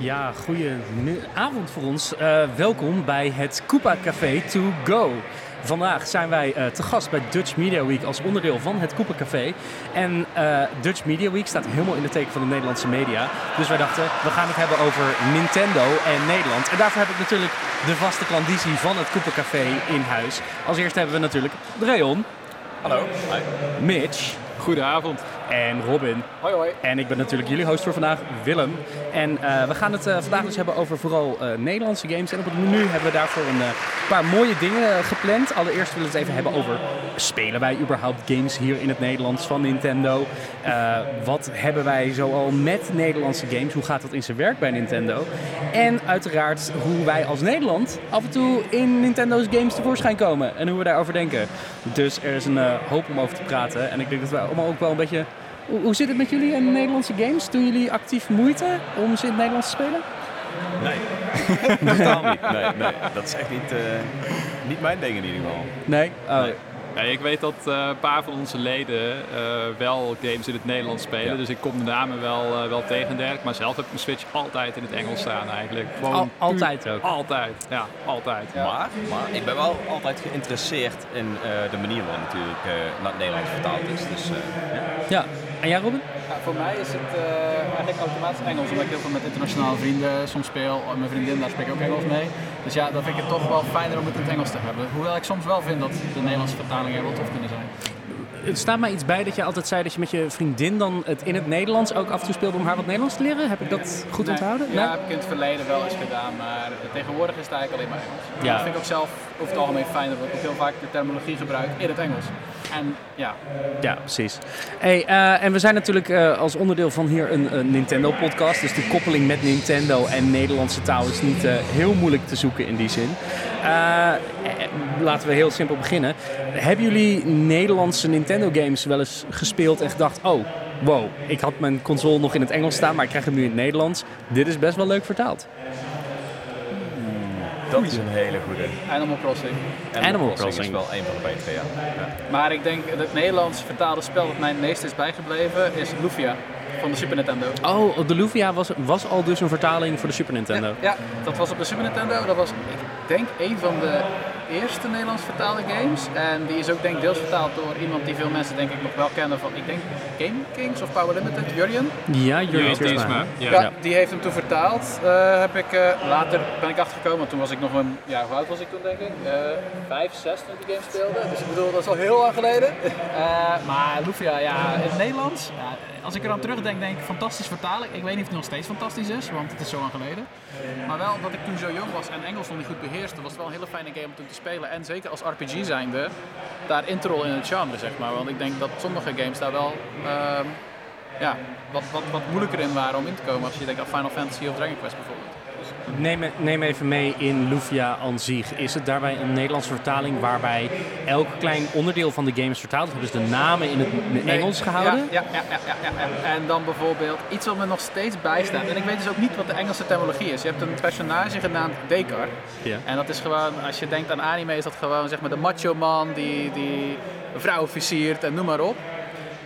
Ja, goeie avond voor ons. Uh, welkom bij het Koopa Café to go. Vandaag zijn wij uh, te gast bij Dutch Media Week als onderdeel van het Koopa Café. En uh, Dutch Media Week staat helemaal in de teken van de Nederlandse media. Dus wij dachten, we gaan het hebben over Nintendo en Nederland. En daarvoor heb ik natuurlijk de vaste klandizie van het Koopa Café in huis. Als eerste hebben we natuurlijk Dreon. Hallo. Hi. Mitch. Goedenavond. En Robin. Hoi hoi. En ik ben natuurlijk jullie host voor vandaag, Willem. En uh, we gaan het uh, vandaag dus hebben over vooral uh, Nederlandse games. En op het menu hebben we daarvoor een paar mooie dingen gepland. Allereerst willen we het even hebben over... spelen wij überhaupt games hier in het Nederlands van Nintendo? Wat hebben wij zoal met Nederlandse games? Hoe gaat dat in zijn werk bij Nintendo? En uiteraard hoe wij als Nederland af en toe in Nintendo's games tevoorschijn komen. En hoe we daarover denken. Dus er is een hoop om over te praten. En ik denk dat we allemaal ook wel een beetje hoe, hoe zit het met jullie en Nederlandse games? Doen jullie actief moeite om ze in het Nederlands te spelen? Nee, totaal niet. Nee, nee, dat is echt niet, uh, niet mijn ding in ieder geval. Nee? Oh. nee. Nee, ik weet dat uh, een paar van onze leden uh, wel games in het Nederlands spelen. Ja. Dus ik kom de namen wel, uh, wel tegen dergelijke. Maar zelf heb ik mijn Switch altijd in het Engels staan eigenlijk. Gewoon Al, altijd ook? Altijd, ja. Altijd. Ja. Maar, maar ik ben wel altijd geïnteresseerd in de manier waarop natuurlijk naar het Nederlands vertaald is. Dus, ja. Ja. En jij Robin? Ja, voor mij is het eigenlijk automatisch Engels. Omdat ik heel veel met internationale vrienden soms speel. Mijn vriendin, daar spreek ik ook Engels mee. Dus ja, dan vind ik het toch wel fijner om het in het Engels te hebben. Hoewel ik soms wel vind dat de Nederlandse vertalingen wel tof kunnen zijn. Er staat mij iets bij dat je altijd zei dat je met je vriendin dan het in het Nederlands ook af en toe speelde om haar wat Nederlands te leren. Heb ik dat goed nee, onthouden? Ja, nee? heb ik in het verleden wel eens gedaan, maar tegenwoordig is het eigenlijk alleen maar Engels. Ja. Dat vind ik ook zelf over het algemeen fijner, dat ik ook heel vaak de terminologie gebruik in het Engels. En ja. Ja, precies. Hey, uh, en we zijn natuurlijk uh, als onderdeel van hier een, een Nintendo-podcast. Dus de koppeling met Nintendo en Nederlandse taal is niet uh, heel moeilijk te zoeken in die zin. laten we heel simpel beginnen. Hebben jullie Nederlandse Nintendo-games wel eens gespeeld en gedacht: oh, wow, ik had mijn console nog in het Engels staan, maar ik krijg hem nu in het Nederlands. Dit is best wel leuk vertaald. Dat is een hele goede. Animal Crossing. Animal, Animal Crossing is wel een van de betere, ja. ja. Maar ik denk het Nederlands vertaalde spel dat mij het meest is bijgebleven is Lufia van de Super Nintendo. Oh, de Lufia was, was al dus een vertaling voor de Super Nintendo? Ja, ja, dat was op de Super Nintendo. Dat was, ik denk, een van de eerste Nederlands vertaalde games. En die is ook denk ik deels vertaald door iemand die veel mensen denk ik nog wel kennen van, ik denk Game Kings of Power Limited, Jurjen. Ja, Jurjen Teersma. Ja. ja, die heeft hem toen vertaald. Uh, heb ik, uh, later ben ik achtergekomen, want toen was ik nog een, ja hoe oud was ik toen denk ik? Uh, vijf, zes toen ik de game speelde. Dus ik bedoel, dat is al heel lang geleden. maar Lufia, ja, in het Nederlands, ja, als ik er aan terugdenk, denk ik fantastisch vertalen. Ik weet niet of het nog steeds fantastisch is, want het is zo lang geleden. Maar wel dat ik toen zo jong was en Engels nog niet goed beheerste, was het wel een hele fijne game om toen te spelen. En zeker als RPG zijnde, daar in te rollen in het genre, zeg maar. Want ik denk dat sommige games daar wel uh, ja, wat, wat, wat moeilijker in waren om in te komen. Als je denkt aan Final Fantasy of Dragon Quest bijvoorbeeld. Neem, neem, even mee in Lufia aan zich. Is het daarbij een Nederlandse vertaling waarbij elk klein onderdeel van de game is vertaald? Hebben ze de namen in het Engels gehouden? Ja, ja, ja, ja, ja, En dan bijvoorbeeld iets wat me nog steeds bijstaat. En ik weet dus ook niet wat de Engelse terminologie is. Je hebt een personage genaamd Dekar. Ja. En dat is gewoon, als je denkt aan anime, is dat gewoon zeg maar de macho man die, die vrouwen versiert en noem maar op.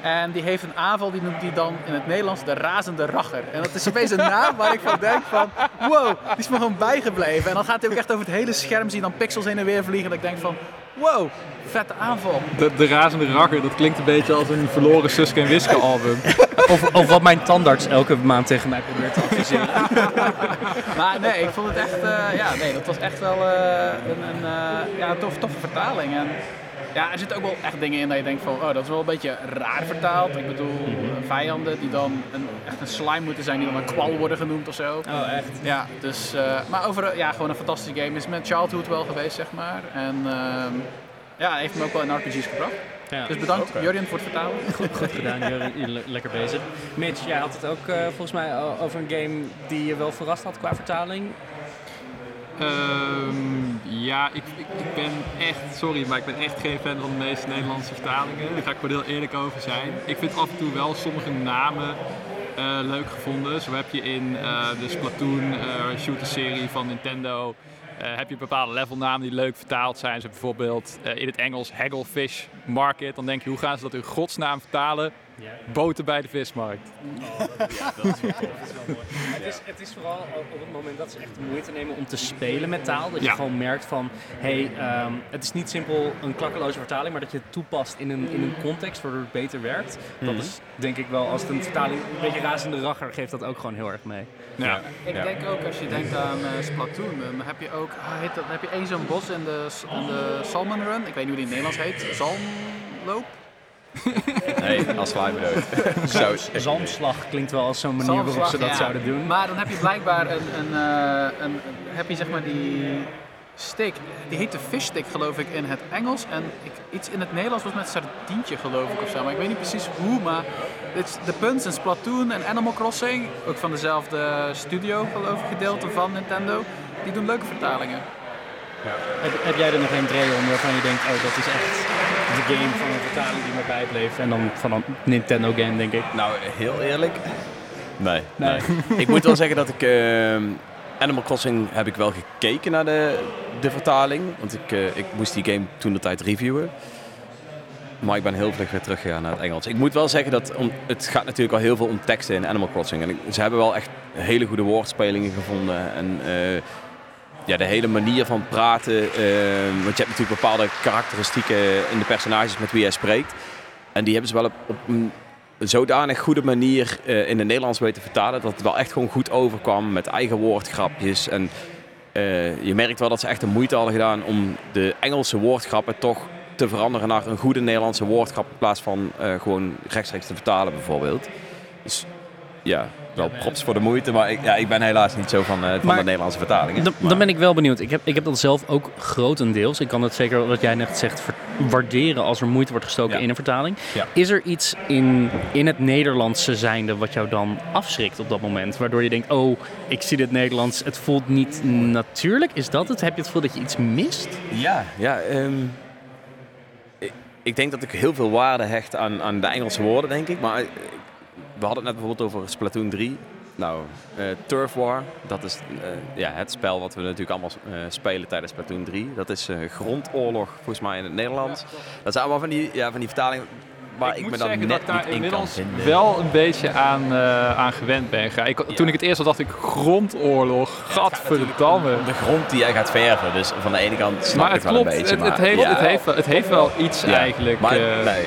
En die heeft een aanval, die noemt hij dan in het Nederlands de razende racher. En dat is opeens een naam waar ik van denk van, wow, die is me gewoon bijgebleven. En dan gaat hij ook echt over het hele scherm, zie je dan pixels heen en weer vliegen. En ik denk van, wow, vette aanval. De, de razende racher, dat klinkt een beetje als een verloren Suske en Wiske album. of, of wat mijn tandarts elke maand tegen mij probeert te adviseren. maar nee, ik vond het echt, uh, ja, nee, dat was echt wel uh, een, een uh, ja, tof, toffe vertaling. En, ja, er zitten ook wel echt dingen in dat je denkt van, oh, dat is wel een beetje raar vertaald. Ik bedoel, vijanden die dan een, echt een slime moeten zijn, die dan een kwal worden genoemd of zo. Oh, echt? Ja, dus, uh, maar over, ja, gewoon een fantastische game. Is met childhood wel geweest, zeg maar. En uh, ja, heeft me ook wel in RPG's gebracht. Ja. Dus bedankt. Jurjen voor het vertalen. Goed gedaan, Jurre. Je le- lekker bezig. Mitch, jij had het ook eh, volgens mij over een game die je wel verrast had qua vertaling. Ehm, ja, ik, ik, ben echt, sorry, maar ik ben echt geen fan van de meeste Nederlandse vertalingen. Daar ga ik gewoon heel eerlijk over zijn. Ik vind af en toe wel sommige namen eh, leuk gevonden. Zo heb je in eh, de Splatoon eh, shooter serie van Nintendo. heb je bepaalde levelnamen die leuk vertaald zijn. Zo bijvoorbeeld in het Engels Hagglefish Market. Dan denk je, hoe gaan ze dat in godsnaam vertalen? Boten bij de vismarkt. Het is, het is vooral op het moment dat ze echt de moeite nemen om te spelen met taal. Dat je gewoon merkt van, hey, ehm, het is niet simpel een klakkeloze vertaling, maar dat je het toepast in een, in een context waardoor het beter werkt. Dat is denk ik wel, als het een vertaling een beetje razende racher geeft dat ook gewoon heel erg mee. Ja. Ik Ja. denk ook als je denkt aan eh, Splatoon, dan heb je ook, ah, heet dat, dan heb je één zo'n bos in de, in de Salmon Run. Ik weet niet hoe die in het Nederlands heet. Zalmloop? Nee, als. Zo. Zalmslag klinkt wel als zo'n manier waarop ze dat ja. zouden doen. Maar dan heb je blijkbaar een, een, eh, een, een- heb je zeg maar die stick, die heet de fish stick geloof ik in het Engels. En ik, iets in het Nederlands was met sardientje geloof ik of zo. Maar ik weet niet precies hoe, maar dit is de punts in Splatoon en Animal Crossing, ook van dezelfde studio geloof ik, gedeelte van Nintendo. Die doen leuke vertalingen. Heb, heb jij er nog een Dreon waarvan je denkt, oh dat is echt de game van een vertaling die me bijbleef. En dan van een Nintendo game denk ik. Nou, heel eerlijk. Nee. Nee. nee. ik moet wel zeggen dat ik. ehm, Animal Crossing heb ik wel gekeken naar de, de vertaling. Want ik, eh, ik moest die game toen de tijd reviewen. Maar ik ben heel vlug weer teruggegaan naar het Engels. Ik moet wel zeggen dat om, het gaat natuurlijk al heel veel om teksten in Animal Crossing. En ik- ze hebben wel echt hele goede woordspelingen gevonden. En eh, ja, de hele manier van praten. eh, want je hebt natuurlijk bepaalde karakteristieken in de personages met wie jij spreekt. En die hebben ze wel op, een zodanig goede manier eh, in het Nederlands weten vertalen. Dat het wel echt gewoon goed overkwam met eigen woordgrapjes. En eh, je merkt wel dat ze echt de moeite hadden gedaan om de Engelse woordgrappen toch te veranderen naar een goede Nederlandse woordgrap. In plaats van gewoon rechtstreeks te vertalen bijvoorbeeld. Dus ja, wel props voor de moeite. Maar ik, ja, ik ben helaas niet zo van, eh, van Maar- de Nederlandse vertalingen. Dan, dan ben ik wel benieuwd. Ik heb, ik heb dat zelf ook grotendeels. Ik kan het zeker, wat jij net zegt, waarderen als er moeite wordt gestoken Ja. in een vertaling. Ja. Is er iets in, in het Nederlandse zijnde wat jou dan afschrikt op dat moment? Waardoor je denkt, oh, ik zie dit Nederlands, het voelt niet natuurlijk. Is dat het? Heb je het gevoel dat je iets mist? Ja, ja ehm, ik, ik denk dat ik heel veel waarde hecht aan, aan de Engelse woorden, denk ik. Maar we hadden het net bijvoorbeeld over Splatoon 3. Nou, eh, Turf War, dat is eh, ja, het spel wat we natuurlijk allemaal eh, spelen tijdens Splatoon 3. Dat is grondoorlog, volgens mij in het Nederlands. Dat zijn allemaal van die, ja, van die vertalingen waar ik, moet me dan zeggen net dat ik daar in inmiddels vinden. wel een beetje aan, aan gewend ben. Ik, Toen ik het eerst had, dacht ik grondoorlog. Gadverdamme. De grond die jij gaat verven, dus van de ene kant snap Maar ik het wel klopt, een beetje. het, het, maar- heeft, ja. het, heeft, wel- het heeft wel iets Ja, eigenlijk. Maar nee,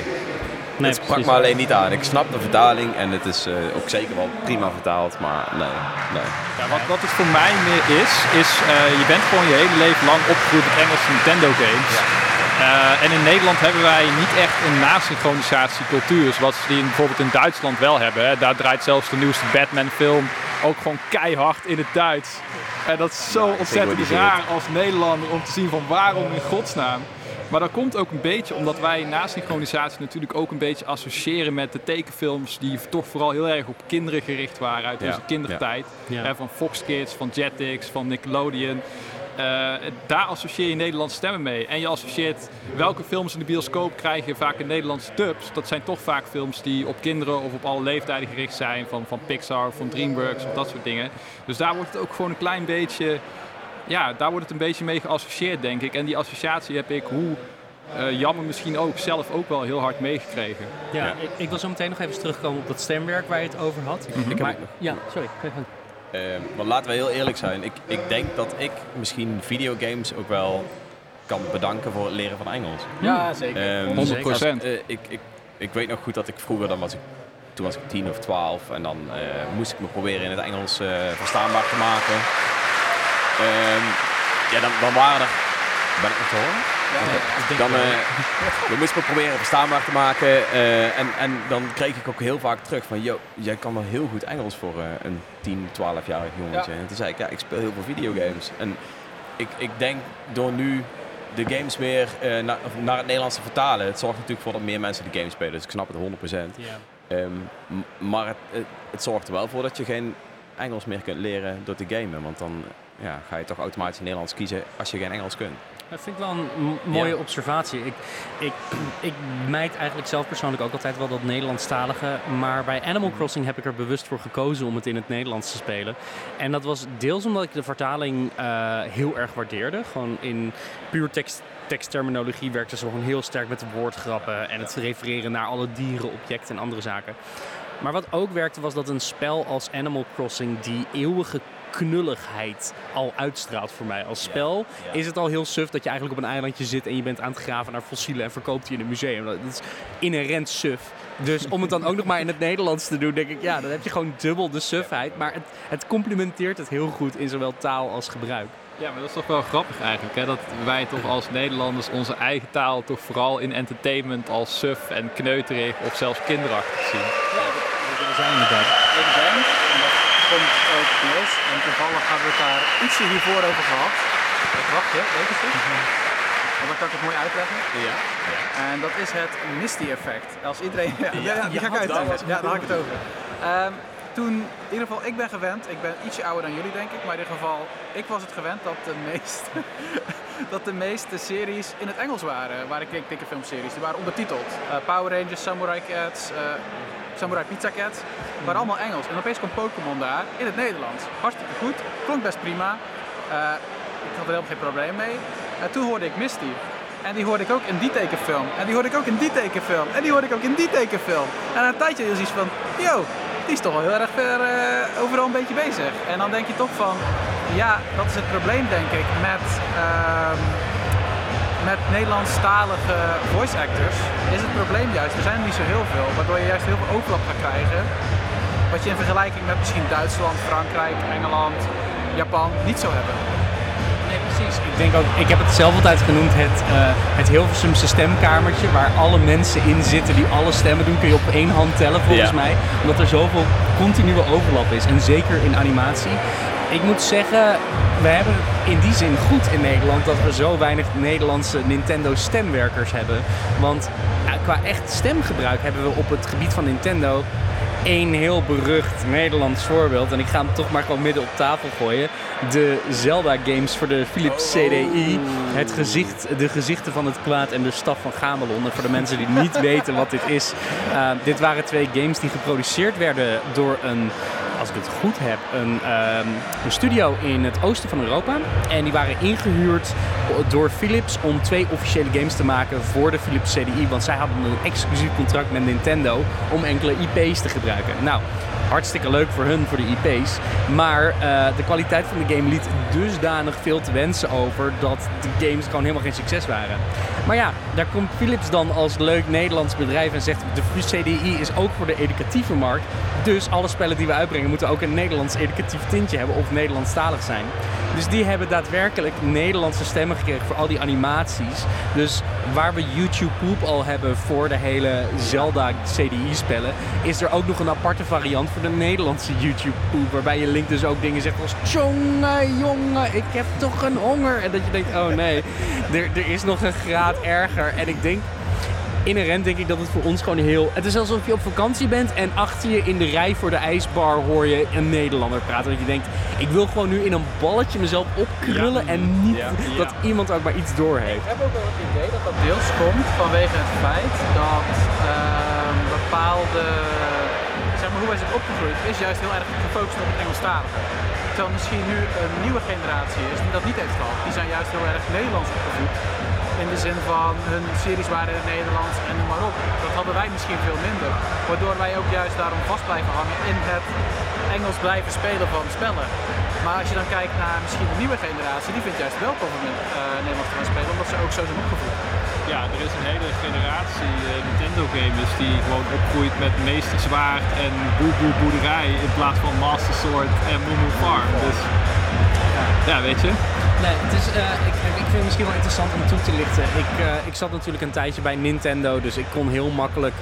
Nee, het sprak me alleen niet aan. Ik snap de vertaling en het is eh, ook zeker wel prima vertaald, maar nee, nee. Ja, wat, wat het voor mij meer is, is eh, je bent gewoon je hele leven lang opgegroeid met Engelse Nintendo games. Eh, en in Nederland hebben wij niet echt een nasynchronisatiecultuur zoals die in, bijvoorbeeld in Duitsland wel hebben. Hè. Daar draait zelfs de nieuwste Batman film ook gewoon keihard in het Duits. En dat is zo ontzettend raar als Nederlander om te zien van waarom in godsnaam. Maar dat komt ook een beetje omdat wij na synchronisatie natuurlijk ook een beetje associëren met de tekenfilms die toch vooral heel erg op kinderen gericht waren uit onze kindertijd. Hè, van Fox Kids, van Jetix, van Nickelodeon. Eh, daar associeer je Nederlandse stemmen mee. En je associeert welke films in de bioscoop krijgen vaak een Nederlandse dubs. Dat zijn toch vaak films die op kinderen of op alle leeftijden gericht zijn. Van, van Pixar, van DreamWorks of dat soort dingen. Dus daar wordt het ook gewoon een klein beetje... Ja, daar wordt het een beetje mee geassocieerd, denk ik. En die associatie heb ik, hoe eh, jammer misschien ook, zelf ook wel heel hard meegekregen. Ja, Ja. Ik, ik wil zo meteen nog even terugkomen op dat stemwerk waar je het over had. heb maar, ook nog- ja, sorry. Eh, maar laten we heel eerlijk zijn. Ik, ik denk dat ik misschien videogames ook wel kan bedanken voor het leren van Engels. Ja, zeker. Ehm, 100%. als- eh, ik, ik, ik weet nog goed dat ik vroeger, dan was ik, toen was ik 10 of 12 en dan eh, moest ik me proberen in het Engels verstaanbaar te maken. Ehm, ja, dan, dan waren er. Ben ik nog te horen? Dan, eh, dan moest ik me proberen verstaanbaar te maken. eh, en, en dan kreeg ik ook heel vaak terug van... Yo, jij kan wel heel goed Engels voor eh, een 10, 12-jarig jongetje. En toen zei ik, ja, ik speel heel veel videogames. En ik, ik denk door nu de games meer eh, naar, het Nederlands te vertalen. Het zorgt natuurlijk voor dat meer mensen de game spelen. Dus ik snap het 100%. Ja. Ehm, maar het, het, het zorgt er wel voor dat je geen Engels meer kunt leren door te gamen. Want dan ja, ga je toch automatisch Nederlands kiezen als je geen Engels kunt. Dat vind ik wel een mooie Ja. observatie. Ik, ik, ik mijd eigenlijk zelf persoonlijk ook altijd wel dat Nederlandstalige. Maar bij Animal Crossing heb ik er bewust voor gekozen om het in het Nederlands te spelen. En dat was deels omdat ik de vertaling eh, heel erg waardeerde. Gewoon in puur tekst, tekstterminologie werkte ze gewoon heel sterk met de woordgrappen. En het refereren naar alle dieren, objecten en andere zaken. Maar wat ook werkte was dat een spel als Animal Crossing die eeuwige knulligheid al uitstraalt voor mij. Als spel ja. is het al heel suf dat je eigenlijk op een eilandje zit en je bent aan het graven naar fossielen en verkoopt die in een museum. Dat is inherent suf. Dus om het dan ook nog maar in het Nederlands te doen, denk ik, ja, dan heb je gewoon dubbel de sufheid. Maar het, het complementeert het heel goed in zowel taal als gebruik. Ja, maar dat is toch wel grappig eigenlijk. Hè? Dat wij toch als Nederlanders onze eigen taal toch vooral in entertainment als suf en kneuterig of zelfs kinderachtig zien. Dat zijn inderdaad. Ik denk, en dat komt ook en toevallig hebben we het daar ietsje hiervoor over gehad. Wacht je, weet je het? Dan kan ik het mooi uitleggen. Ja. En dat is het Misty effect. Als iedereen... Ja, ja, Ja, die ga ik uitleggen. Ja, daar had ik het over. Ehm, toen, in ieder geval, ik ben gewend, ik ben ietsje ouder dan jullie denk ik, maar in ieder geval, ik was het gewend dat de meeste, dat de meeste series in het Engels waren, waar ik keek, dikke filmseries, die waren ondertiteld. Eh, Power Rangers, Samurai Cats, eh, Samurai Pizza Cats, waren allemaal Engels. En opeens kwam Pokémon daar in het Nederlands. Hartstikke goed, klonk best prima. Eh, ik had er helemaal geen probleem mee. En toen hoorde ik Misty. En die hoorde ik ook in die tekenfilm. En die hoorde ik ook in die tekenfilm. En die hoorde ik ook in die tekenfilm. En na een tijdje is iets van, yo, die is toch wel heel erg ver eh, overal een beetje bezig. En dan denk je toch van, ja, dat is het probleem denk ik met, ehm, met Nederlandstalige voice actors. Is het probleem juist, er zijn er niet zo heel veel. Waardoor je juist heel veel overlap gaat krijgen. Wat je in vergelijking met misschien Duitsland, Frankrijk, Engeland, Japan niet zou hebben. Nee, precies. Ik denk ook, ik heb het zelf altijd genoemd het, eh het Hilversumse stemkamertje, waar alle mensen in zitten die alle stemmen doen, kun je op één hand tellen volgens Ja. mij. Omdat er zoveel continue overlap is. En zeker in animatie. Ik moet zeggen, we hebben het in die zin goed in Nederland dat we zo weinig Nederlandse Nintendo stemwerkers hebben. Want ja, qua echt stemgebruik hebben we op het gebied van Nintendo één heel berucht Nederlands voorbeeld. En ik ga hem toch maar gewoon midden op tafel gooien. De Zelda-games voor de Philips CDI. Het gezicht, de gezichten van het kwaad en de staf van Gamelon. En voor de mensen die niet weten wat dit is. eh, dit waren twee games die geproduceerd werden door een, als ik het goed heb, een, ehm, een studio in het oosten van Europa. En die waren ingehuurd door Philips om twee officiële games te maken voor de Philips CDI. Want zij hadden een exclusief contract met Nintendo om enkele IP's te gebruiken. Nou, hartstikke leuk voor hun, voor de IP's. Maar eh, de kwaliteit van de game liet dusdanig veel te wensen over dat de games gewoon helemaal geen succes waren. Maar ja, daar komt Philips dan als leuk Nederlands bedrijf en zegt de CDI is ook voor de educatieve markt. Dus alle spellen die we uitbrengen moeten ook een Nederlands educatief tintje hebben of Nederlandstalig zijn. Dus die hebben daadwerkelijk Nederlandse stemmen gekregen voor al die animaties. Dus waar we YouTube Poop al hebben voor de hele Zelda CDI-spellen, is er ook nog een aparte variant voor de Nederlandse YouTube Poop. Waarbij je Link dus ook dingen zegt als Tjonge, jongen, ik heb toch een honger. En dat je denkt, oh nee, er, er is nog een graad erger. En ik denk, inherent denk ik dat het voor ons gewoon heel... Het is alsof je op vakantie bent en achter je in de rij voor de ijsbar hoor je een Nederlander praten. Dat je denkt, ik wil gewoon nu in een balletje mezelf opkrullen en niet Ja. dat iemand ook maar iets doorheeft. Ik heb ook wel het idee dat dat deels komt vanwege het feit dat ehm, bepaalde, hoe wij zijn opgegroeid, is juist heel erg gefocust op het Engelstalige. Terwijl misschien nu een nieuwe generatie is die dat niet heeft gehad. Die zijn juist heel erg Nederlands opgevoed. In de zin van hun series waren in het Nederlands en noem maar. Dat hadden wij misschien veel minder. Waardoor wij ook juist daarom vast blijven hangen in het Engels blijven spelen van spellen. Maar als je dan kijkt naar misschien de nieuwe generatie, die vindt juist wel in eh, Nederlands te gaan spelen, omdat ze ook zo zijn opgevoed. Ja, er is een hele generatie eh, Nintendo gamers die gewoon opgroeit met Meester Zwaard en Boe Boe Boerderij in plaats van Master Sword en Moo Moo Farm. Dus ja, weet je. Nee, het is, eh, ik, ik vind het misschien wel interessant om toe te lichten. Ik, eh, ik zat natuurlijk een tijdje bij Nintendo, dus ik kon heel makkelijk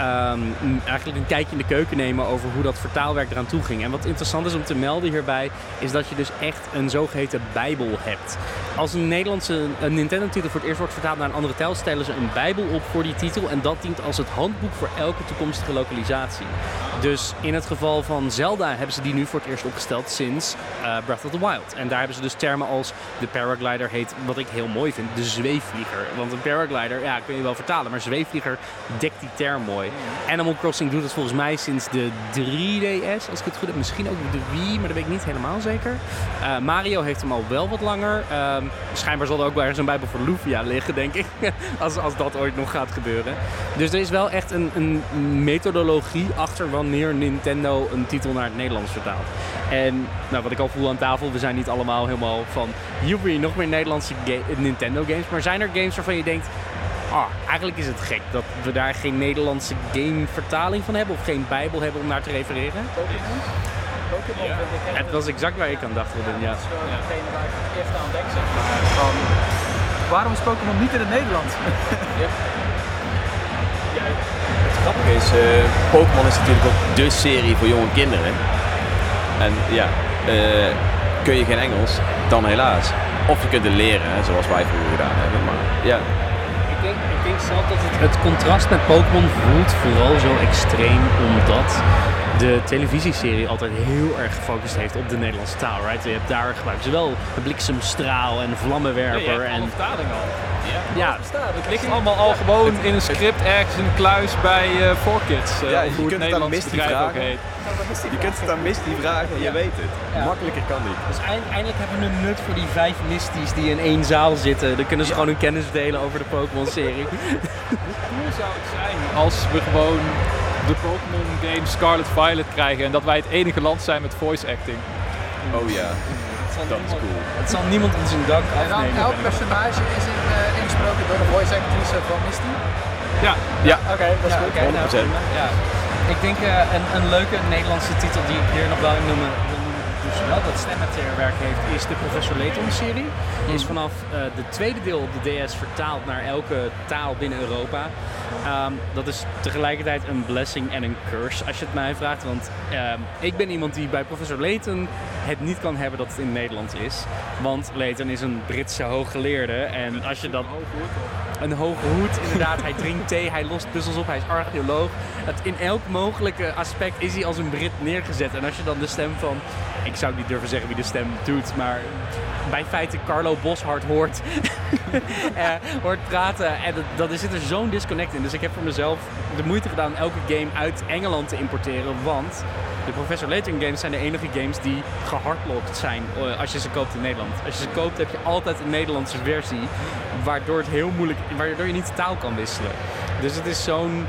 ehm, eigenlijk een kijkje in de keuken nemen over hoe dat vertaalwerk eraan toe ging. En wat interessant is om te melden hierbij, is dat je dus echt een zogeheten bijbel hebt. Als een Nederlandse een Nintendo-titel voor het eerst wordt vertaald naar een andere taal, stellen ze een bijbel op voor die titel en dat dient als het handboek voor elke toekomstige lokalisatie. Dus in het geval van Zelda hebben ze die nu voor het eerst opgesteld sinds eh, Breath of the Wild. En daar hebben ze dus termen als de paraglider heet, wat ik heel mooi vind, de zweefvlieger. Want een paraglider, ja, kun je wel vertalen, maar zweefvlieger dekt die term mooi. Animal Crossing doet het volgens mij sinds de 3DS, als ik het goed heb. Misschien ook de Wii, maar dat weet ik niet helemaal zeker. Eh, Mario heeft hem al wel wat langer. Ehm, schijnbaar zal er ook wel ergens een bijbel voor Lufia liggen, denk ik. als, als dat ooit nog gaat gebeuren. Dus er is wel echt een, een methodologie achter wanneer Nintendo een titel naar het Nederlands vertaalt. En nou, wat ik al voel aan tafel, we zijn niet allemaal helemaal van... Je nog meer Nederlandse Nintendo games. Maar zijn er games waarvan je denkt... Ah, eigenlijk is het gek dat we daar geen Nederlandse gamevertaling van hebben... of geen bijbel hebben om naar te refereren. Pokémon echt Het was exact waar ik aan dacht, Robin, ja. Dat is gewoon degene waar ik het eerst aan denk, zeg maar. Van, waarom is Pokémon niet in het Nederlands? Het grappige is, eh, Pokémon is natuurlijk ook de serie voor jonge kinderen. En ja, eh, kun je geen Engels, dan helaas. Of je kunt het leren, hè, zoals wij vroeger gedaan hebben. Maar ja, dat het, het contrast met Pokémon voelt vooral zo extreem omdat de televisieserie altijd heel erg gefocust heeft op de Nederlandse taal. Right? Je hebt daar gebruikt ze wel de bliksemstraal en vlammenwerper. en, vertaling al. ja, Het ligt allemaal al gewoon in een script ergens in een kluis bij eh 4Kids. eh, Ja, je kunt het aan Misty vragen. je kunt het aan Misty vragen en je weet het. Ja. Makkelijker kan niet. dus eind- eindelijk hebben we een nut voor die vijf misties die in één zaal zitten. Dan kunnen ze gewoon hun kennis delen over de Pokémon-serie. Hoe zou het zijn als we gewoon de Pokémon game Scarlet Violet krijgen en dat wij het enige land zijn met voice acting? Oh ja, dat is cool. Het zal niemand in zijn dak En dan afnemen. elk personage is in, eh, ingesproken door de voice actrice van Misty. Ja, Ja, Oké, dat is Ja, goed. oké, nou, 100%. prima. ja. Ik denk eh, een, een leuke Nederlandse titel die ik hier nog wel in noemen, wel dat stemmenwerk heeft, is de Professor Layton-serie. Die is vanaf eh de tweede deel op de DS vertaald naar elke taal binnen Europa. Ehm, dat is tegelijkertijd een blessing en een curse, als je het mij vraagt. Want ehm, ik ben iemand die bij Professor Layton het niet kan hebben dat het in het Nederlands is. Want Layton is een Britse hooggeleerde. En als je dat een hoge hoed, inderdaad. Hij drinkt thee, hij lost puzzels op, hij is archeoloog. Het, in elk mogelijke aspect is hij als een Brit neergezet. En als je dan de stem van, ik zou niet durven zeggen wie de stem doet, maar bij feite Carlo Boshart hoort, eh, hoort praten. En dat, zit er zo'n disconnect in. Dus ik heb voor mezelf de moeite gedaan elke game uit Engeland te importeren. Want de Professor Layton games zijn de enige games die gehardlocked zijn eh, als je ze koopt in Nederland. Als je ze koopt heb je altijd een Nederlandse versie. Waardoor het heel moeilijk, waardoor je niet taal kan wisselen. Dus het is zo'n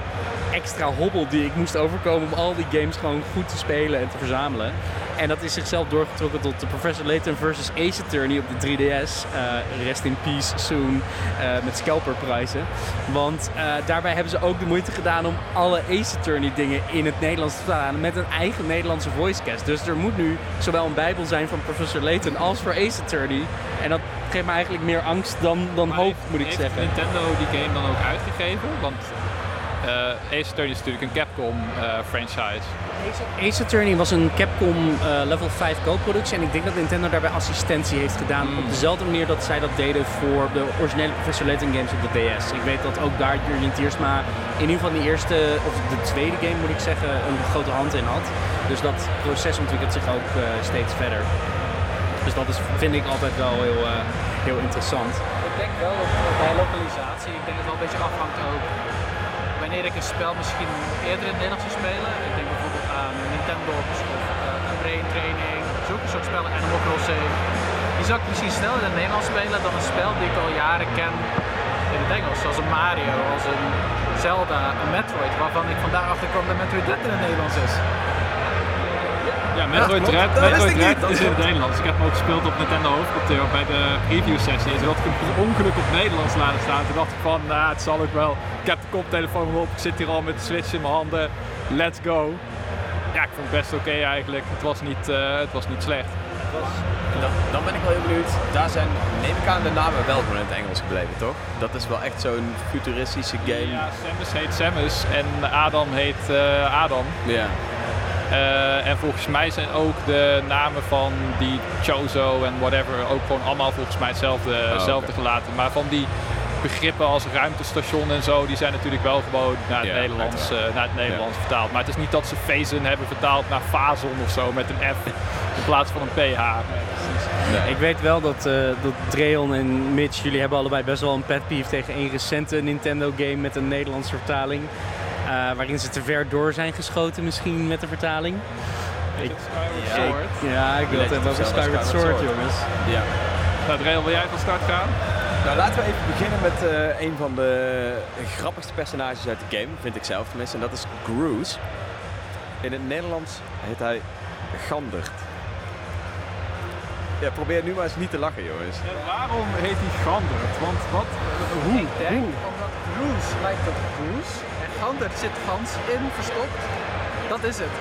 extra hobbel die ik moest overkomen om al die games gewoon goed te spelen en te verzamelen. En dat is zichzelf doorgetrokken tot de Professor Layton versus Ace Attorney op de 3DS. Eh, rest in peace soon. eh, met scalperprijzen. Want eh, daarbij hebben ze ook de moeite gedaan om alle Ace Attorney dingen in het Nederlands te vertalen. Met een eigen Nederlandse voicecast. Dus er moet nu zowel een bijbel zijn van Professor Layton als voor Ace Attorney. En dat geeft me eigenlijk meer angst dan, dan Maar hoop, heeft- moet ik heeft zeggen. Nintendo die game dan ook uitgegeven? Want eh Ace Attorney is natuurlijk een Capcom eh, franchise. Ace Attorney was een Capcom eh, Level 5 co-productie en ik denk dat Nintendo daarbij assistentie heeft gedaan Mm. op dezelfde manier dat zij dat deden voor de originele Professor Layton games op de DS. Ik weet dat ook daar Jurjen Tiersma in ieder geval de eerste, of de tweede game moet ik zeggen, een grote hand in had. Dus dat proces ontwikkelt zich ook eh, steeds verder. Dus dat is, vind ik altijd wel heel, eh, heel interessant. Ik denk wel dat bij lokalisatie, ik denk dat het wel een beetje afhangt ook wanneer ik een spel misschien eerder in het Nederlands zou spelen. Ik denk bijvoorbeeld aan Nintendo of een Brain Training, zulke soort spellen, Animal Crossing. Die zou ik misschien sneller in het Nederlands spelen dan een spel die ik al jaren ken in het Engels. Zoals een Mario, als een Zelda, een Metroid, waarvan ik vandaag achter kwam dat Metroid Dread in het Nederlands is. Ja, Metroid Dread, dat wist Metroid Dread niet. is in het Nederlands. Ik heb hem ook gespeeld op Nintendo hoofdkwartier bij de preview sessie. En toen had ik hem per ongeluk op Nederlands laten staan. Toen dacht ik van, nou, het zal ook wel. Ik heb de koptelefoon op, ik zit hier al met de Switch in mijn handen. Let's go. Ja, ik vond het best oké eigenlijk. Het was, niet, eh, het was niet slecht. Dan, dan ben ik wel heel benieuwd. Daar zijn, neem ik aan, de namen wel gewoon in het Engels gebleven, toch? Dat is wel echt zo'n futuristische game. Ja, Samus heet Samus en Adam heet eh, Adam. Ja. Eh, en volgens mij zijn ook de namen van die Chozo en whatever ook gewoon allemaal volgens mij hetzelfde, hetzelfde gelaten. Maar van die begrippen als ruimtestation en zo, die zijn natuurlijk wel gewoon naar het Ja, Nederlands, eh, naar het Nederlands vertaald. Maar het is niet dat ze Fazen hebben vertaald naar Fazon of zo met een F in plaats van een PH. Ik weet wel dat, eh dat Dreon en Mitch, jullie hebben allebei best wel een pet peeve tegen een recente Nintendo game met een Nederlandse vertaling. Eh, waarin ze te ver door zijn geschoten misschien met de vertaling. Ik, Ja. ik- ja, ik wil het hebben over Zelda Skyward Sword, jongens. ja. Nou, Dreon, wil jij van start gaan? Nou, laten we even beginnen met eh, een van de grappigste personages uit de game, vind ik zelf tenminste. En dat is Groose. In het Nederlands heet hij Gandert. Ja, probeer nu maar eens niet te lachen, jongens. waarom heet hij Gandert? Want wat, hoe? Ik denk omdat lijkt op Groes Gander zit gans in verstopt. Dat is het.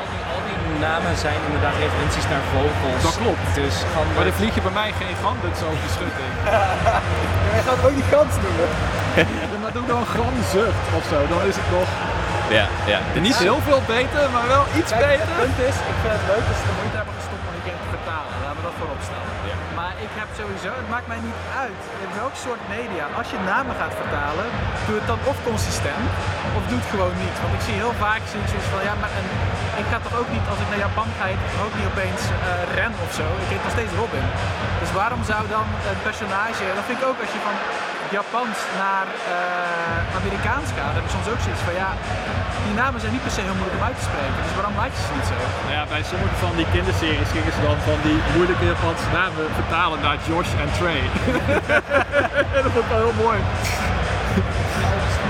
Al die, al die namen zijn inderdaad referenties naar vogels. Dat klopt. Dus Gander- Maar er vlieg je bij mij geen Gandert zo op de schutting. Jij gaat ook die gans noemen. Ja, maar doe dan Granzucht of zo, dan is het nog Ja, ja. Niet is- heel veel beter, maar wel iets Kijk, beter. het punt is, ik vind het leuk ze de moeite sowieso, het maakt mij niet uit in welk soort media. Als je namen gaat vertalen, doe het dan of consistent, of doe het gewoon niet. Want ik zie heel vaak zoiets van, ja, maar een, ik ga toch ook niet, als ik naar Japan ga, ook niet opeens eh, Ren of zo. Ik heet nog steeds Robin. Dus waarom zou dan een personage, dat vind ik ook als je van Japans naar eh, Amerikaans gaat, heb ik soms ook zoiets van, ja, die namen zijn niet per se heel moeilijk om uit te spreken. Dus waarom laat je ze niet zo? Nou ja, bij sommige van die kinderseries gingen ze dan van die moeilijke Japanse namen vertalen naar Josh en Trey. dat vond ik wel heel mooi.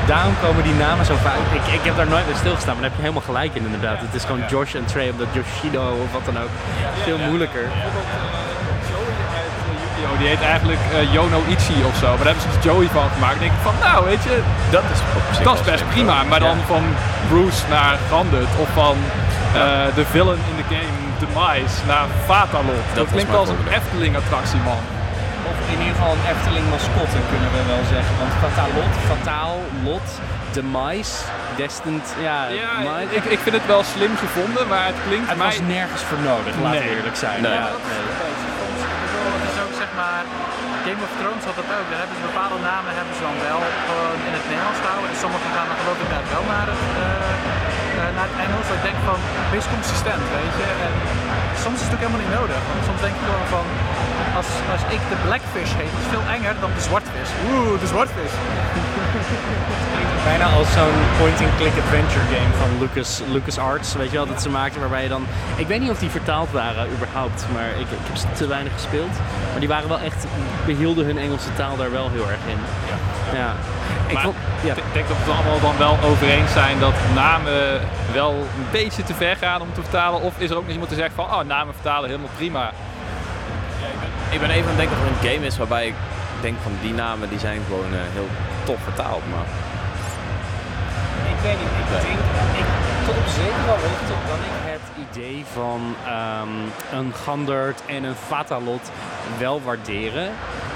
Daarom komen die namen zo vaak. Ik, ik heb daar nooit bij stilgestaan, maar daar heb je helemaal gelijk in inderdaad. Het is gewoon Josh en Trey, omdat Yoshido of wat dan ook. Veel moeilijker. Yo, die heet eigenlijk eh, Yono Ichi of zo. Maar daar hebben ze dus Joey van gemaakt. Dan denk ik van, nou weet je, Dat is dat is best prima. Maar dan Ja. van Bruce naar Gandut of van eh, de villain in de game Demise naar Fatalot. Dat, was klinkt als een. Efteling-attractie, man. Of in ieder geval een Efteling mascotte kunnen we wel zeggen. Want Fatalot, Fataal, Lot, Demise, Destined, ja, Ja, ik, ik vind het wel slim gevonden, maar het klinkt Het mij... was nergens voor nodig, laten we eerlijk zijn. Nee. Ja, dat nee. Game of Thrones had dat ook. Daar hebben bepaalde namen hebben ze dan wel gewoon in het Nederlands houden. En sommige gaan dan geloof ik daar wel naar het, eh, eh, naar het Engels. Ik denk van, wees consistent, weet je. En soms is het ook helemaal niet nodig. Want soms denk ik gewoon van, als, als ik de Blackfish heet, is veel enger dan de Zwartvis. Oeh, de Zwartvis. Bijna als zo'n point-and-click adventure game van Lucas, Lucas Arts, weet je wel, dat ze maakten waarbij je dan... Ik weet niet of die vertaald waren überhaupt, maar ik, ik heb ze te weinig gespeeld. Maar die waren wel echt, behielden hun Engelse taal daar wel heel erg in. Ja. Ik Maar vond, ja. Ik denk dat we het allemaal dan wel over eens zijn dat namen wel een beetje te ver gaan om te vertalen. Of is er ook nog iemand die zegt van, oh, namen vertalen helemaal prima. Ik ben even aan het denken of er een game is waarbij ik denk van die namen die zijn gewoon eh, heel tof vertaald. Maar Ik weet niet, ik denk, ik, tot op zekere hoogte kan ik het idee van ehm, een Gandert en een Fatalot wel waarderen.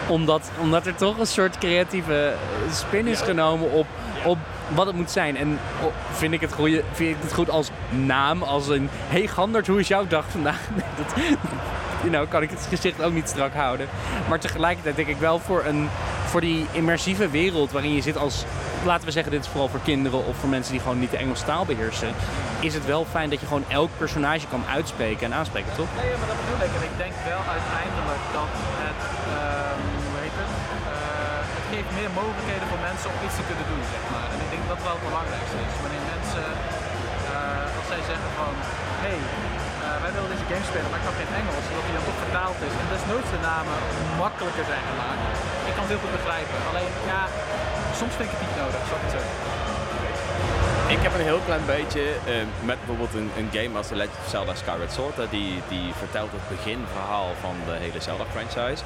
Omdat, omdat er toch een soort creatieve eh, spin is genomen op, op wat het moet zijn. En oh, vind ik het, goeie, vind ik het goed als naam, als een... Hey Gandert, hoe is jouw dag vandaag? Dat, you kan ik het gezicht ook niet strak houden. Maar tegelijkertijd denk ik wel voor, een, voor die immersieve wereld waarin je zit als... Laten we zeggen, dit is vooral voor kinderen of voor mensen die gewoon niet de Engelse taal beheersen. Is het wel fijn dat je gewoon elk personage kan uitspreken en aanspreken, toch? Nee, maar dat bedoel ik. En ik denk wel uiteindelijk dat het, ehm, hoe heet het, Eh, het geeft meer mogelijkheden voor mensen om iets te kunnen doen, zeg maar. En ik denk dat dat wel het belangrijkste is. Wanneer mensen, eh, als zij zeggen van, hey, wij willen deze game spelen, maar ik kan geen Engels, dat die dan toch vertaald is. En desnoods de namen makkelijker zijn gemaakt. Ik kan het heel goed begrijpen. Alleen, ja, soms vind ik het niet nodig, zou ik het zeggen. Ik heb een heel klein beetje eh, met bijvoorbeeld een, een game als The Legend of Zelda Skyward Sword. die, die vertelt het beginverhaal van de hele Zelda-franchise.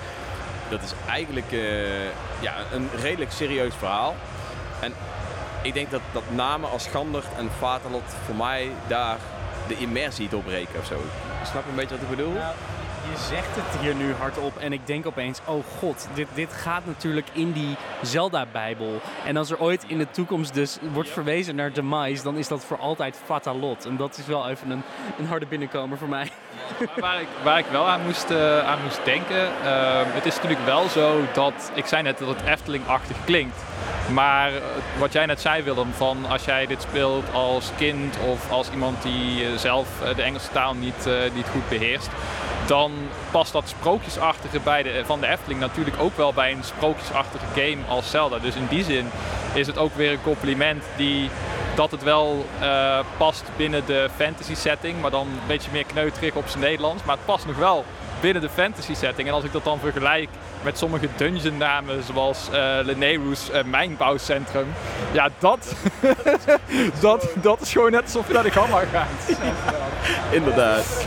Dat is eigenlijk eh, ja, een redelijk serieus verhaal. En ik denk dat, dat namen als Gandert en Vaterlot voor mij daar de immersie doorbreken of zo. Snap je een beetje wat ik bedoel? Nou, je zegt het hier nu hardop en ik denk opeens, oh god, dit, dit gaat natuurlijk in die Zelda-bijbel. En als er ooit in de toekomst dus wordt verwezen naar Demise, dan is dat voor altijd Fatalot. En dat is wel even een, een harde binnenkomer voor mij. Maar waar, ik, waar ik wel aan moest, eh, aan moest denken, eh, het is natuurlijk wel zo dat, ik zei net dat het Efteling-achtig klinkt. Maar wat jij net zei Willem, van als jij dit speelt als kind of als iemand die eh, zelf eh, de Engelse taal niet, eh, niet goed beheerst, dan past dat sprookjesachtige bij de, van de Efteling natuurlijk ook wel bij een sprookjesachtige game als Zelda. Dus in die zin is het ook weer een compliment die, dat het wel eh, past binnen de fantasy setting, maar dan een beetje meer kneuterig op zijn Nederlands. Maar het past nog wel binnen de fantasy setting. En als ik dat dan vergelijk met sommige dungeon namen zoals eh Lenero's eh, mijnbouwcentrum. Ja, dat, dat, dat is gewoon net alsof je naar de gamma gaat. Inderdaad.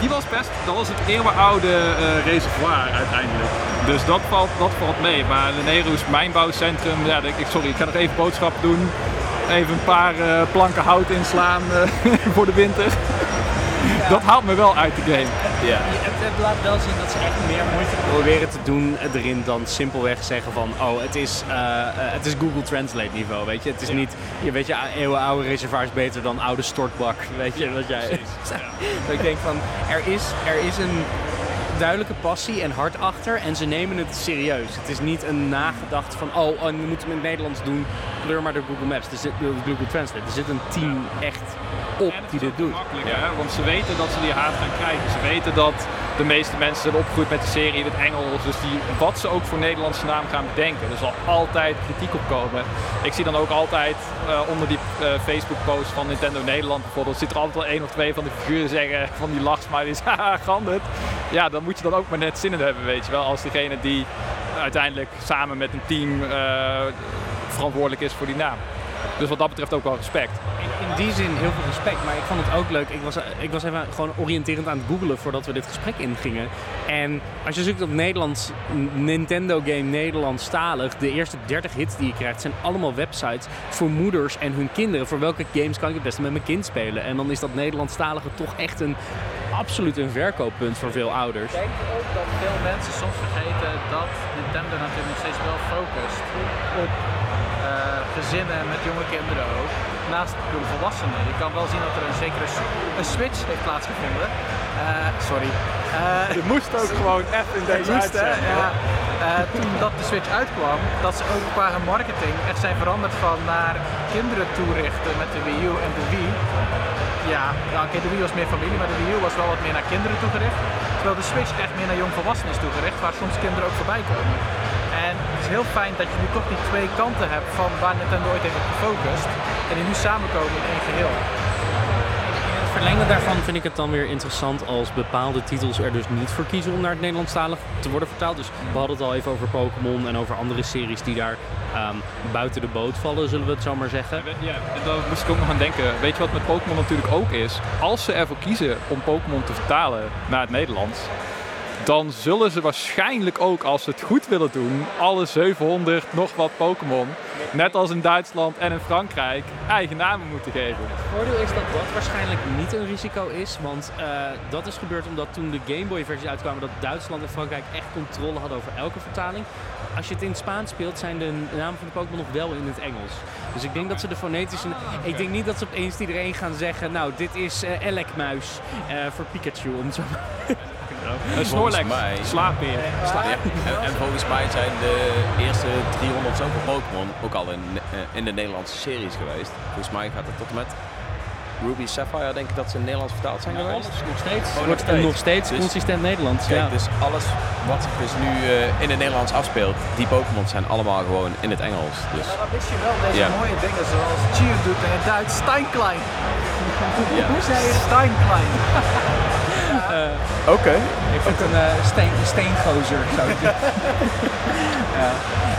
Die was best, dat was het eeuwenoude eh, reservoir uiteindelijk. Dus dat valt, dat valt mee. Maar Lenero's mijnbouwcentrum, ja, ik, sorry, ik ga nog even boodschappen doen. Even een paar eh, planken hout inslaan eh, voor de winter. Dat haalt me wel uit de game. Ja. Het, het laat wel zien dat ze echt meer moeite proberen te doen erin dan simpelweg zeggen van oh het is, eh, eh, het is Google Translate niveau, weet je. Het is niet, je weet je, eeuwenoude reservoir is beter dan oude stortbak, weet je. wat jij, dat ik denk van er is, er is een duidelijke passie en hart achter en ze nemen het serieus. Het is niet een nagedacht van oh en we moeten hem in het Nederlands doen, kleur maar door Google Maps, er zit, Google Translate. Er zit een team echt op die dit doet. Makkelijk, hè? Want ze weten dat ze die haat gaan krijgen. Ze weten dat de meeste mensen zijn opgegroeid met de serie in het Engels. Dus die, wat ze ook voor Nederlandse naam gaan bedenken. Er zal altijd kritiek op komen. Ik zie dan ook altijd eh, onder die eh, Facebook-post van Nintendo Nederland bijvoorbeeld... zit er altijd wel één of twee van de figuren zeggen van die lachsmilies. Haha, Gandit. Ja, dan moet je dan ook maar net zin in hebben, weet je wel. Als degene die uiteindelijk samen met een team eh, verantwoordelijk is voor die naam. Dus wat dat betreft ook wel respect. In die zin heel veel respect, maar ik vond het ook leuk. Ik was, ik was even gewoon oriënterend aan het googelen voordat we dit gesprek ingingen. En als je zoekt op Nederlands, Nintendo game Nederlandstalig, de eerste 30 hits die je krijgt zijn allemaal websites voor moeders en hun kinderen. Voor welke games kan ik het beste met mijn kind spelen? En dan is dat Nederlandstalige toch echt een absoluut een verkooppunt voor veel ouders. Ik denk ook dat veel mensen soms vergeten dat Nintendo natuurlijk nog steeds wel focust op gezinnen met jonge kinderen ook. Naast de volwassenen. Je kan wel zien dat er een zekere een switch heeft plaatsgevonden. Eh, sorry. Eh, Je moest ook gewoon echt in het moest, hè, ja. Eh, toen dat de Switch uitkwam, dat ze ook qua marketing echt zijn veranderd van naar kinderen toerichten met de Wii U en de Wii. Ja, nou, oké, de Wii was meer familie, maar de Wii U was wel wat meer naar kinderen toegericht. Terwijl de Switch echt meer naar jongvolwassenen is toegericht, waar soms kinderen ook voorbij komen. En het is heel fijn dat je nu toch die twee kanten hebt van waar Nintendo ooit heeft op gefocust. En die nu samenkomen in één geheel. Het verlengen daarvan vind ik het dan weer interessant als bepaalde titels er dus niet voor kiezen om naar het Nederlandstalig te worden vertaald. Dus we hadden het al even over Pokémon en over andere series die daar ehm, buiten de boot vallen, zullen we het zo maar zeggen. Ja, en daar moest ik ook nog aan denken. Weet je wat met Pokémon natuurlijk ook is? Als ze ervoor kiezen om Pokémon te vertalen naar het Nederlands, dan zullen ze waarschijnlijk ook, als ze het goed willen doen, alle 700 nog wat Pokémon, net als in Duitsland en in Frankrijk, eigen namen moeten geven. Het voordeel is dat dat waarschijnlijk niet een risico is, want eh, dat is gebeurd omdat toen de Game Boy versies uitkwamen dat Duitsland en Frankrijk echt controle hadden over elke vertaling. Als je het in het Spaans speelt zijn de namen van de Pokémon nog wel in het Engels. Dus ik denk dat ze de fonetische... Ik denk niet dat ze opeens iedereen gaan zeggen, nou dit is eh Elekmuis eh, voor Pikachu, om zo Een Snorlax, mij- slaapbeer. Ja, en, en volgens mij zijn de eerste 300 zoveel Pokémon ook al in, eh, in de Nederlandse series geweest. Volgens mij gaat het tot en met Ruby Sapphire, denk ik dat ze in Nederlands vertaald zijn geweest. nog steeds. Oh, nog Wordt steeds. nog steeds Dus- consistent Nederlands. Kijk, ja. dus alles wat zich dus nu eh, in het Nederlands afspeelt, die Pokémon zijn allemaal gewoon in het Engels. Dus Maar dan wist je wel deze Ja. mooie dingen zoals Geodude in het Duits, Steinklein. ja. Hoe zei je Steinklein? Oké. Heeft ook een uh, steen, steengozer. Zou ik ja.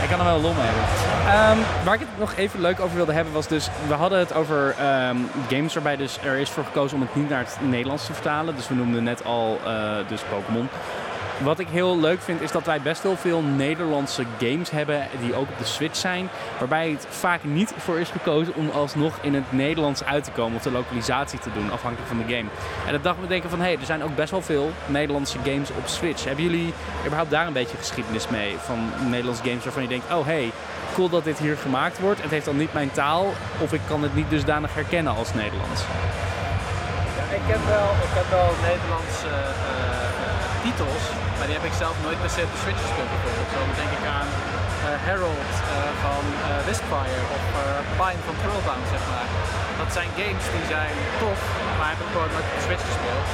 Ik kan er wel lol mee hebben. Ehm, waar ik het nog even leuk over wilde hebben was dus... We hadden het over ehm, games waarbij dus er is voor gekozen om het niet naar het Nederlands te vertalen. Dus we noemden net al eh, dus Pokémon. Wat ik heel leuk vind is dat wij best wel veel Nederlandse games hebben die ook op de Switch zijn. Waarbij het vaak niet voor is gekozen om alsnog in het Nederlands uit te komen of de lokalisatie te doen, afhankelijk van de game. En dat dacht me denken van hé, hey, er zijn ook best wel veel Nederlandse games op Switch. Hebben jullie überhaupt daar een beetje geschiedenis mee van Nederlandse games waarvan je denkt, oh hey, cool dat dit hier gemaakt wordt. Het heeft dan niet mijn taal of ik kan het niet dusdanig herkennen als Nederlands. Ja, ik heb wel, ik heb wel Nederlandse eh, eh, titels, maar die heb ik zelf nooit per se op de Switch gespeeld bijvoorbeeld. Zo denk ik aan eh, Herald eh, van eh Wistfire of eh, Pine van Thrillbound, zeg maar. Dat zijn games die zijn tof, maar heb ik gewoon nooit op de Switch gespeeld.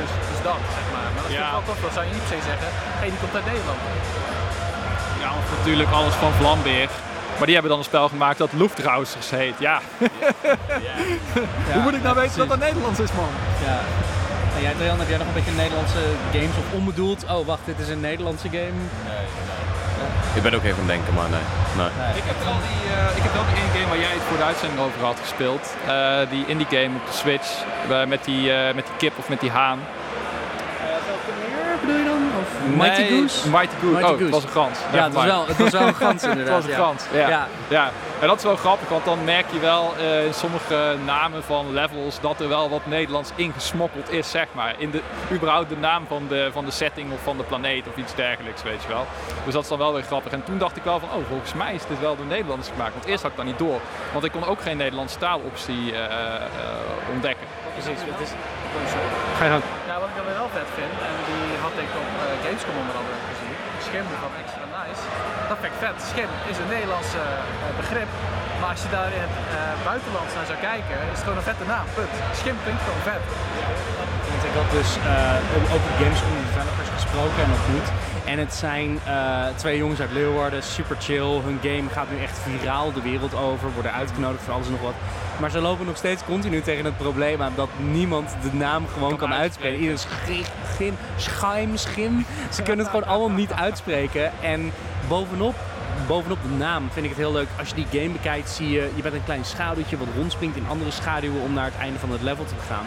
Dus, dus dat, zeg maar. Maar dat vind ik Ja. wel tof, dat zou je niet per se zeggen, hé, die komt uit Nederland. Ja, of natuurlijk alles van Vlambeer. Maar die hebben dan een spel gemaakt dat Luftrausers heet. Ja, hoe moet ik nou weten dat dat Nederlands is, man? Ja. En jij, Dejan, heb jij nog een beetje Nederlandse games of onbedoeld? Oh, wacht, dit is een Nederlandse game. Ik ben ook even aan het denken, maar nee. nee. Ik heb wel die, eh, ik heb wel die ene game waar jij het voor de uitzending over had gespeeld. Eh, die indie game op de Switch. eh, met, die, eh, met die kip of met die haan. Mighty Nee, Goose? Mighty Goose. Mighty oh, het was een gans. Ja, het was, wel, het was wel een gans Het inderdaad. was een gans, ja. Ja. ja. En dat is wel grappig, want dan merk je wel eh, in sommige namen van levels dat er wel wat Nederlands ingesmokkeld is, zeg maar. In de, überhaupt de naam van de, van de setting of van de planeet of iets dergelijks, weet je wel. Dus dat is dan wel weer grappig. En toen dacht ik wel van, oh, volgens mij is dit wel door Nederlanders gemaakt. Want eerst had ik dat niet door. Want ik kon ook geen Nederlandse taaloptie eh, eh, ontdekken. Precies. Het is... Ga je gang. Nou, wat ik dan wel vet vind, en die had ik op Gamescom onder andere gezien, schim van Extra Nice. Dat vind ik vet. Schim is een Nederlandse eh, begrip, maar als je daar in het eh, buitenland naar zou kijken, is het gewoon een vette naam. Punt. Schim klinkt gewoon vet. Want ik had dus eh, ook op Gamescom de developers gesproken en ontmoet. En het zijn eh, twee jongens uit Leeuwarden, super chill. Hun game gaat nu echt viraal de wereld over, worden uitgenodigd voor alles en nog wat. Maar ze lopen nog steeds continu tegen het probleem aan dat niemand de naam gewoon kan, uitspreken. Iedereen schim, schaim, schim. Ze kunnen het gewoon allemaal niet uitspreken. En bovenop bovenop de naam vind ik het heel leuk. Als je die game bekijkt, zie je, je bent een klein schaduwtje wat rondspringt in andere schaduwen om naar het einde van het level te gaan.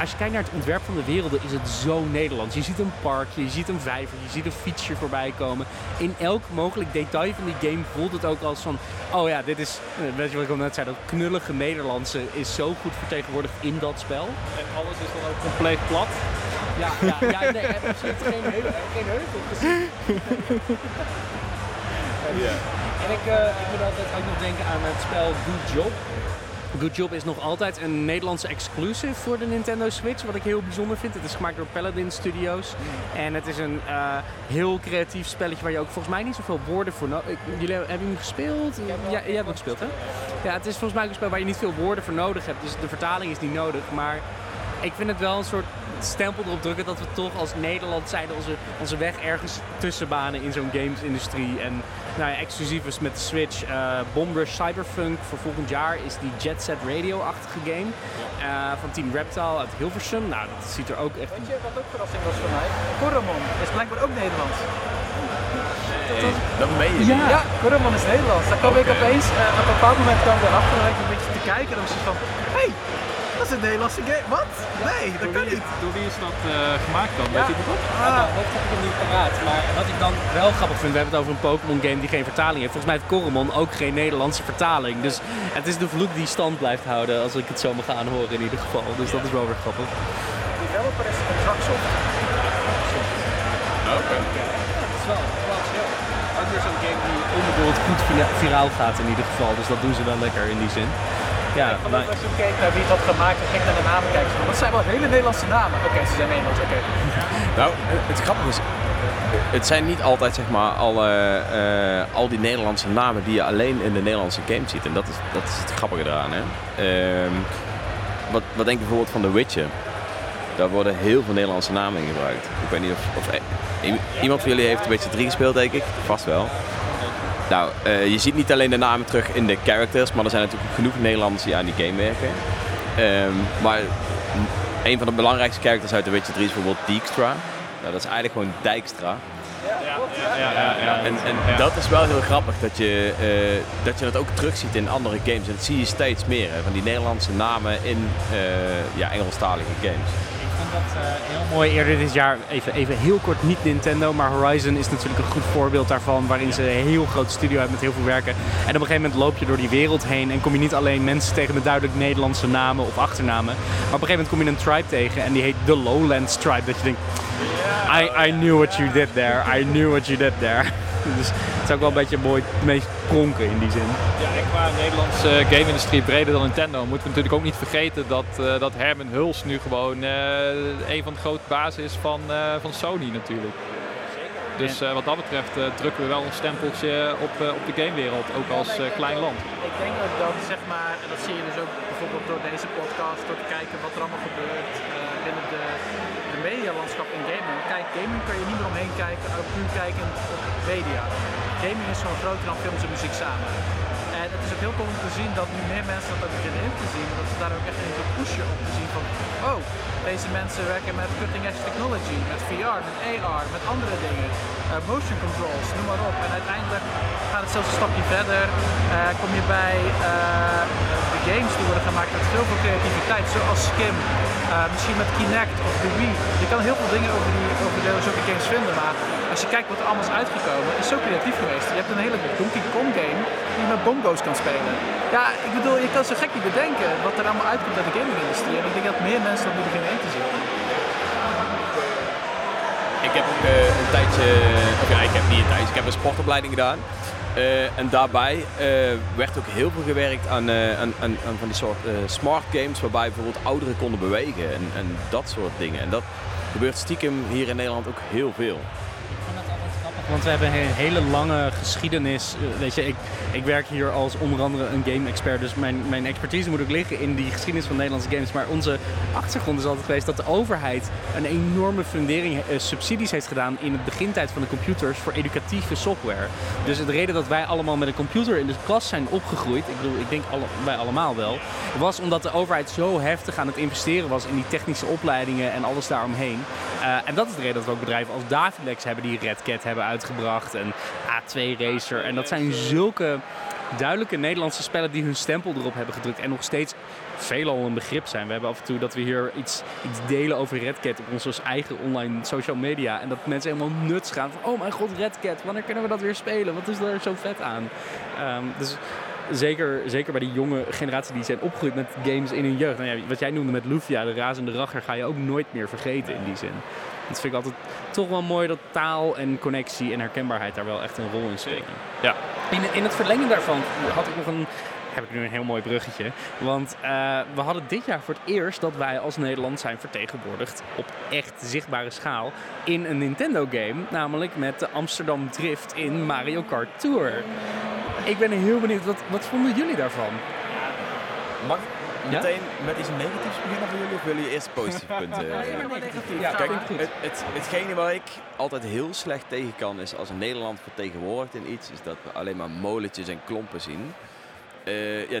Als je kijkt naar het ontwerp van de werelden, is het zo Nederlands. Je ziet een parkje, je ziet een vijver, je ziet een fietsje voorbij komen. In elk mogelijk detail van die game voelt het ook als van... Oh ja, dit is, eh, weet je wat ik al net zei, dat knullige Nederlandse is zo goed vertegenwoordigd in dat spel. En alles is dan ook compleet plat. Ja, ja, ja nee, er zit geen, heuvel, geen heuvel gezien. En ik, eh, ik moet altijd ook nog denken aan het spel Good Job. Good Job is nog altijd een Nederlandse exclusive voor de Nintendo Switch, wat ik heel bijzonder vind. Het is gemaakt door Paladin Studios. En het is een eh, heel creatief spelletje waar je ook volgens mij niet zoveel woorden voor nodig hebt. Jullie hebben, hebben hem gespeeld? Ja, jij hebt hem gespeeld, hè? Ja, het is volgens mij ook een spel waar je niet veel woorden voor nodig hebt. Dus de vertaling is niet nodig. Maar ik vind het wel een soort stempel erop drukken dat we toch als Nederland zijn onze, onze weg ergens tussenbanen in zo'n gamesindustrie. En nou ja, exclusief is met de Switch. eh Bombrush Cyberfunk voor volgend jaar is die Jet Set Radio-achtige game eh, van Team Reptile uit Hilversum. Nou, dat ziet er ook echt... Weet je wat ook verrassing was voor mij? Koromon is blijkbaar ook Nederlands. Hey, dat meen je niet. Ja, Koromon is Nederlands. Daar kwam ik opeens, eh, op een bepaald moment kwam ik erachter en ik een beetje te kijken en dan was ik van, hé, hey, is een Nederlandse game. Wat? Nee, dat kan niet. Door wie is dat eh, gemaakt dan? Weet je dat? Ja, nou, dat heb ik hem niet paraat. Maar wat ik dan wel grappig vind, we hebben het over een Pokémon game die geen vertaling heeft. Volgens mij heeft Coromon ook geen Nederlandse vertaling. Dus het is de vloek die stand blijft houden, als ik het zo mag aanhoren in ieder geval. Dus dat is wel weer grappig. Developer is Contraxel. Oké. Het is wel. Ook weer zo'n game die onbedoeld goed vira- viraal gaat in ieder geval. Dus dat doen ze wel lekker in die zin. Ja, maar, als je keek naar wie het had gemaakt en ging naar de namen kijken. Dat zijn wel hele Nederlandse namen. Oké, ze zijn Nederlands, oké. Nou, het grappige is, het zijn niet altijd zeg maar alle, eh, al die Nederlandse namen die je alleen in de Nederlandse game ziet. En dat is, dat is het grappige eraan. Hè? Ehm, wat, wat denk je bijvoorbeeld van The Witcher? Daar worden heel veel Nederlandse namen in gebruikt. Ik weet niet of, of eh, iemand van jullie heeft The Witcher 3 gespeeld, denk ik. Vast wel. Nou, eh, je ziet niet alleen de namen terug in de characters, maar er zijn natuurlijk genoeg Nederlanders die aan die game werken. Ehm, maar een van de belangrijkste characters uit The Witcher 3 is bijvoorbeeld Dijkstra. Nou, dat is eigenlijk gewoon Dijkstra. Ja, ja, ja, ja. En, en dat is wel heel grappig dat je, eh, dat je dat ook terugziet in andere games. En dat zie je steeds meer, hè, van die Nederlandse namen in eh, ja, Engelstalige games. Vond dat eh, heel mooi eerder dit jaar, even, even heel kort, niet Nintendo, maar Horizon is natuurlijk een goed voorbeeld daarvan, waarin ze een heel groot studio hebben met heel veel werken. En op een gegeven moment loop je door die wereld heen en kom je niet alleen mensen tegen met duidelijk Nederlandse namen of achternamen, maar op een gegeven moment kom je een tribe tegen en die heet The Lowlands Tribe, dat je denkt, I, I knew what you did there, I knew what you did there. Dus het is ook wel een beetje mooi, meest pronken in die zin. Ja, en qua Nederlandse game-industrie breder dan Nintendo moeten we natuurlijk ook niet vergeten dat, eh, dat Herman Huls nu gewoon eh, een van de grote bazen is van, eh, van Sony natuurlijk. Dus eh, wat dat betreft eh, drukken we wel een stempeltje op, eh, op de gamewereld, ook als klein land. Ik denk ook dat, zeg maar, en dat zie je dus ook bijvoorbeeld door deze podcast, door te kijken wat er allemaal gebeurt binnen de, de medialandschap in gaming. Kijk, gaming kan je niet meer omheen kijken, ook puur kijken op media. Gaming is gewoon groter dan films en muziek samen. Het is ook heel cool om te zien dat nu meer mensen dat beginnen in te zien. Dat ze daar ook echt in te pushen om te zien van, oh, deze mensen werken met cutting edge technology, met VR, met AR, met andere dingen. Eh, motion controls, noem maar op. En uiteindelijk gaat het zelfs een stapje verder. Eh, kom je bij eh, de games die worden gemaakt met veel creativiteit, zoals Skim, misschien met Kinect of Wii. Je kan heel veel dingen over, die, over de, zulke games vinden, maar als je kijkt wat er allemaal is uitgekomen, is zo creatief geweest. Je hebt een hele Donkey Kong game die je met bongo's kan spelen. Ja, ik bedoel, je kan zo gek niet bedenken wat er allemaal uitkomt uit de gaming-industrie. En ik denk dat meer mensen dat moeten beginnen in te. Ik heb ook eh, een tijdje, ja, ik heb niet een tijdje, ik heb een sportopleiding gedaan. Eh, en daarbij eh, werd ook heel veel gewerkt aan, aan van die soort smart games, waarbij bijvoorbeeld ouderen konden bewegen en, en dat soort dingen. En dat gebeurt stiekem hier in Nederland ook heel veel. Want we hebben een hele lange geschiedenis. Eh, Weet je, ik, ik werk hier als onder andere een game-expert. Dus mijn, mijn expertise moet ook liggen in die geschiedenis van Nederlandse games. Maar onze achtergrond is altijd geweest dat de overheid een enorme fundering, eh, subsidies heeft gedaan in het begintijd van de computers voor educatieve software. Dus de reden dat wij allemaal met een computer in de klas zijn opgegroeid, ik bedoel, ik denk alle, wij allemaal wel, was omdat de overheid zo heftig aan het investeren was in die technische opleidingen en alles daaromheen. Eh, en dat is de reden dat we ook bedrijven als Davilex hebben die Red Cat hebben uitgebracht en A2 Racer. En dat zijn zulke duidelijke Nederlandse spellen die hun stempel erop hebben gedrukt en nog steeds veelal een begrip zijn. We hebben af en toe dat we hier iets, iets delen over Red Cat op onze eigen online social media. En dat mensen helemaal nuts gaan van, oh mijn god, Red Cat, wanneer kunnen we dat weer spelen? Wat is er zo vet aan? Ehm, dus zeker, zeker bij die jonge generatie die zijn opgegroeid met games in hun jeugd. Nou ja, wat jij noemde met Lufia, de razende racher, ga je ook nooit meer vergeten in die zin. Dat vind ik altijd toch wel mooi dat taal en connectie en herkenbaarheid daar wel echt een rol in spelen. Ja. In, in het verlenging daarvan had ik nog een. Heb ik nu een heel mooi bruggetje. Want eh, we hadden dit jaar voor het eerst dat wij als Nederland zijn vertegenwoordigd op echt zichtbare schaal in een Nintendo game. Namelijk met de Amsterdam Drift in Mario Kart Tour. Ik ben heel benieuwd, wat, wat vonden jullie daarvan? Mag? Meteen met iets negatiefs beginnen voor jullie of willen jullie eerst positieve punten? Ja, Kijk, het, het, hetgene waar ik altijd heel slecht tegen kan is als Nederland vertegenwoordigt in iets, is dat we alleen maar molentjes en klompen zien. Eh, ja,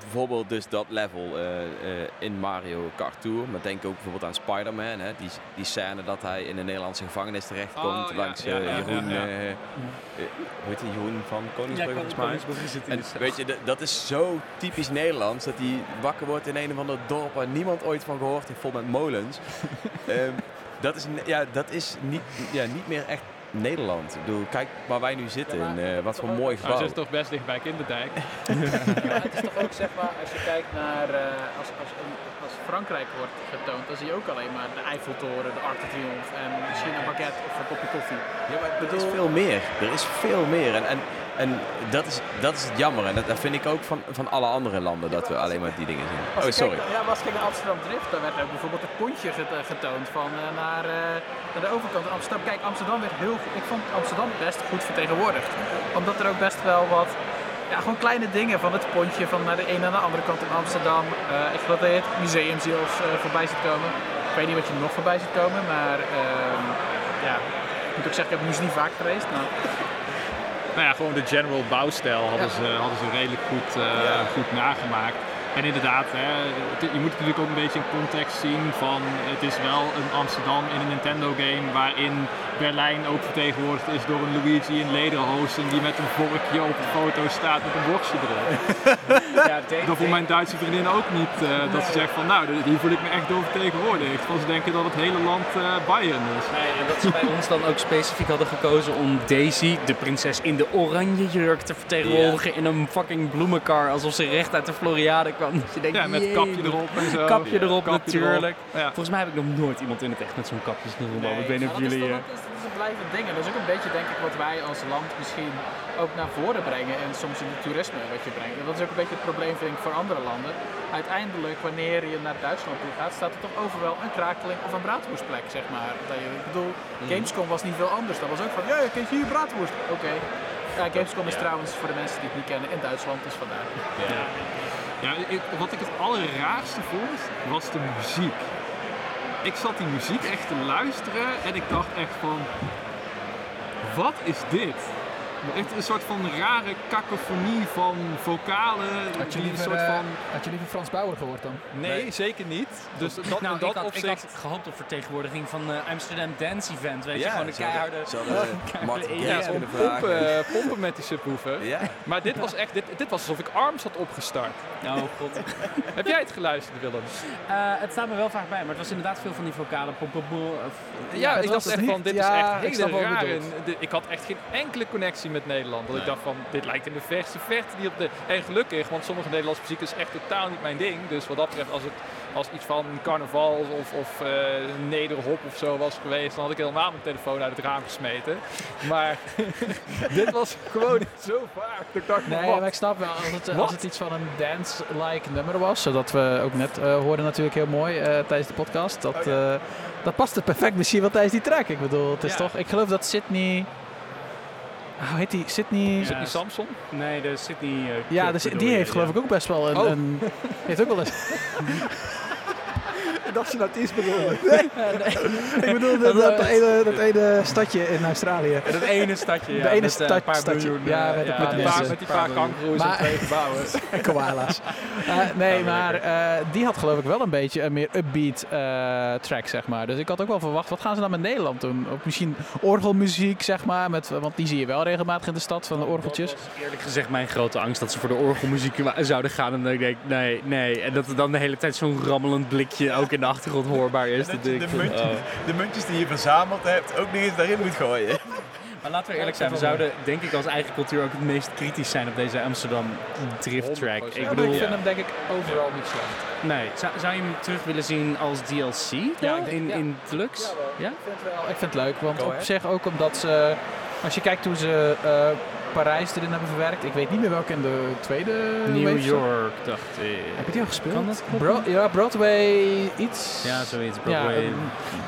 bijvoorbeeld dus dat level eh, eh, in Mario Kart Tour, maar denk ook bijvoorbeeld aan Spider-Man, hè, die, die scène dat hij in een Nederlandse gevangenis terechtkomt Oh, langs ja, eh, ja, Jeroen, ja, eh, hoe heet Jeroen van Koningsbrug volgens mij. En En, weet je, dat is zo typisch Nederlands dat hij wakker wordt in een of ander dorp waar niemand ooit van gehoord heeft, vol met molens. Ehm, dat, is, ja, dat is niet, ja, niet meer echt Nederland. Ik bedoel, kijk waar wij nu zitten, in, eh, wat voor mooi Nou, gebouw. ze is toch best dicht bij Kinderdijk. Ja, het is toch ook zeg maar, als je kijkt naar, eh, als, als, als Frankrijk wordt getoond, dan zie je ook alleen maar de Eiffeltoren, de Arc de Triomphe en misschien een baguette of een kopje koffie. Ja, maar er is veel meer. Er is veel meer. En, en, en dat, is, dat is het jammer. En dat, dat vind ik ook van, van alle andere landen, dat we alleen maar die dingen zien. Oh, sorry. ja, maar als kijkt naar Amsterdam Drift, dan werd ook bijvoorbeeld het pontje get- getoond van eh, naar, eh, naar de overkant van Amsterdam. Kijk, Amsterdam werd heel goed. Ik vond Amsterdam best goed vertegenwoordigd. Omdat er ook best wel wat, ja, gewoon kleine dingen van het pontje van naar de ene naar de andere kant in Amsterdam. Eh ik geloof dat je het museum zelfs voorbij ziet komen. Ik weet niet wat je nog voorbij ziet komen, maar ehm, ja, ik moet ook zeggen, ik heb nu niet vaak geweest. Maar Nou ja, gewoon de general bouwstijl hadden, ze, hadden ze redelijk goed, eh, goed nagemaakt. En inderdaad, hè, het- je moet het natuurlijk ook een beetje in context zien van het is wel een Amsterdam in een Nintendo game waarin Berlijn ook vertegenwoordigd is door een Luigi in lederhozen die met een vorkje op de foto staat met een worstje erin. Ja, Dat voor mijn Duitse vriendin ook niet eh, dat ze zegt van nou, hier voel ik me echt door vertegenwoordigd. Van ze denken dat het hele land eh Bayern is. Nee, en dat ze bij ons dan ook specifiek hadden gekozen om Daisy, de prinses in de oranje jurk, te vertegenwoordigen in een fucking bloemenkar. Alsof ze recht uit de Floriade kwam. Dat je denkt, Ja, met jee. kapje erop en zo. Kapje erop, Kapje natuurlijk. erop. Ja. Volgens mij heb ik nog nooit iemand in het echt met zo'n kapje zien rondlopen. Ik weet niet of maar dat is jullie... eh, dat is een blijvend ding. En dat is ook een beetje denk ik wat wij als land misschien ook naar voren brengen. En soms in het toerisme wat je brengt. En dat is ook een beetje het probleem vind ik voor andere landen. Uiteindelijk, wanneer je naar Duitsland toe gaat, staat er toch overal een krakeling of een braadwoestplek, zeg maar. Dat je, ik bedoel, Gamescom was niet veel anders. Dat was ook van, ja, kijk hier braadwoest. Oké. Ja, Gamescom is trouwens, voor de mensen die het niet kennen, in Duitsland, dus vandaar. Ja, ik- wat ik het allerraarste vond, was de muziek. Ik zat die muziek echt te luisteren en ik dacht echt van... Wat is dit? Echt een soort van rare kakofonie van vocalen. Had je liever, soort eh, van... had je liever Frans Bauer gehoord dan? Nee, zeker niet. Dus dat, nou, dat ik, had, ik opzicht... had gehoopt op vertegenwoordiging van eh, Amsterdam Dance Event. Weet je, Ja, gewoon een keiharde... Martin Ja, vragen. pompen, eh, pompen met die subwoofer. Ja. Maar dit was echt, dit, dit was alsof ik ARMS had opgestart. Oh god. Heb jij het geluisterd, Willem? Eh, het staat me wel vaak bij, maar het was inderdaad veel van die vocale pop pop Ja, ik dacht echt van, dit ja, is ik echt snap hele de- Ik had echt geen enkele connectie met Nederland. Dat ik dacht van, dit lijkt in de verste verte niet op de... En gelukkig, want sommige Nederlandse muziek is echt totaal niet mijn ding. Dus wat dat betreft, als het als iets van carnaval of, of eh, nederhop of zo was geweest, dan had ik helemaal mijn telefoon uit het raam gesmeten. Maar dit was gewoon zo vaak. Ik dacht, Nee, wat? maar ik snap wel, als het, als het iets van een dance-like nummer was, zodat we ook net eh hoorden natuurlijk heel mooi eh, tijdens de podcast, dat, eh, dat past het perfect misschien wel tijdens die track. Ik bedoel, het is Ja. toch, ik geloof dat Sydney, hoe heet die, Sydney... Ja. Sydney Samson? Nee, de Sydney... eh, Ja, dus bedoel die heeft geloof ik ook best wel een... Oh. een heeft ook wel eens... Ik dacht ze nou iets bedoelde. ik bedoel, dat, dat, ene, dat ene stadje in Australië. Dat ene stadje, ja. De ene met, eh, stad- een paar stadje. miljoen, Ja, eh, met een Met die paar, met die paar kangoeroes en Maar- twee gebouwen. En koala's. Eh, nee, maar eh, die had geloof ik wel een beetje een meer upbeat eh, track, zeg maar. Dus ik had ook wel verwacht, wat gaan ze dan met Nederland doen? Ook misschien orgelmuziek, zeg maar. Met, want die zie je wel regelmatig in de stad, van de orgeltjes. Dat was eerlijk gezegd mijn grote angst dat ze voor de orgelmuziek zouden gaan. En dan denk ik, nee, nee. En dat er dan de hele tijd zo'n rammelend blikje ook in de achtergrond hoorbaar is. Dat de, muntjes, oh. de muntjes die je verzameld hebt ook nog eens daarin moet gooien. Maar laten we eerlijk zijn, we zouden denk ik als eigen cultuur ook het meest kritisch zijn op deze Amsterdam drift track. 100%. Ik Ja, bedoel, ik vind hem denk ik overal niet slecht. nee. Zou, zou je hem terug willen zien als DLC Ja, dan? ik denk- in, ja. in Deluxe? Ja? Ik vind het wel. Ik vind het leuk, want Go op zich ook omdat ze... Als je kijkt hoe ze eh, Parijs erin hebben verwerkt. Ik weet niet meer welke in de tweede New zat. York, dacht ik. Heb je die al gespeeld? Kan dat kloppen? Bro ja, Broadway iets. Ja, zoiets. Ja, Broadway. eh,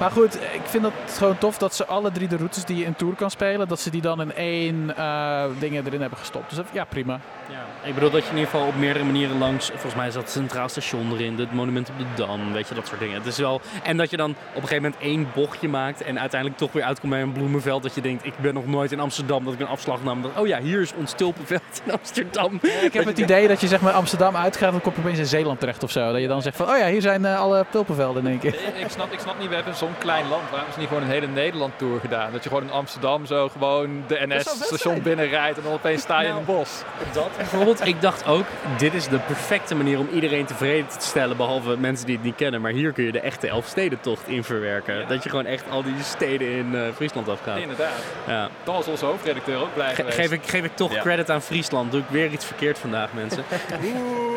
maar goed, ik vind het gewoon tof dat ze alle drie de routes die je in Tour kan spelen, dat ze die dan in één eh dingen erin hebben gestopt. Dus dat- ja, prima. Ja, ik bedoel dat je in ieder geval op meerdere manieren langs, volgens mij is dat het Centraal Station erin, het monument op de Dam, weet je, dat soort dingen. Het is wel, en dat je dan op een gegeven moment één bochtje maakt en uiteindelijk toch weer uitkomt bij een bloemenveld, dat je denkt, ik ben nog nooit in Amsterdam, dat ik een afslag nam, dat, oh ja, hier is ons tulpenveld in Amsterdam. Ik heb het idee dat je zeg maar Amsterdam uitgaat, dan kom je opeens in Zeeland terecht of zo. Dat je dan zegt van, oh ja, hier zijn eh, alle tulpenvelden in één keer. Ik snap, ik snap niet, we hebben zo'n klein land. Waarom is niet gewoon een hele Nederland tour gedaan? Dat je gewoon in Amsterdam zo gewoon de NS-station binnenrijdt en dan opeens sta je in Nou, een bos. Dat bijvoorbeeld, ik dacht ook, dit is de perfecte manier om iedereen tevreden te stellen, behalve mensen die het niet kennen. Maar hier kun je de echte Elfstedentocht in verwerken. Dat je gewoon echt al die steden in eh, Friesland afgaat. Inderdaad. Ja. Dan was onze hoofdredacteur ook blij Ge- geweest. geef, ik, geef ik toch Ja. credit aan Friesland. Doe ik weer iets verkeerd vandaag, mensen.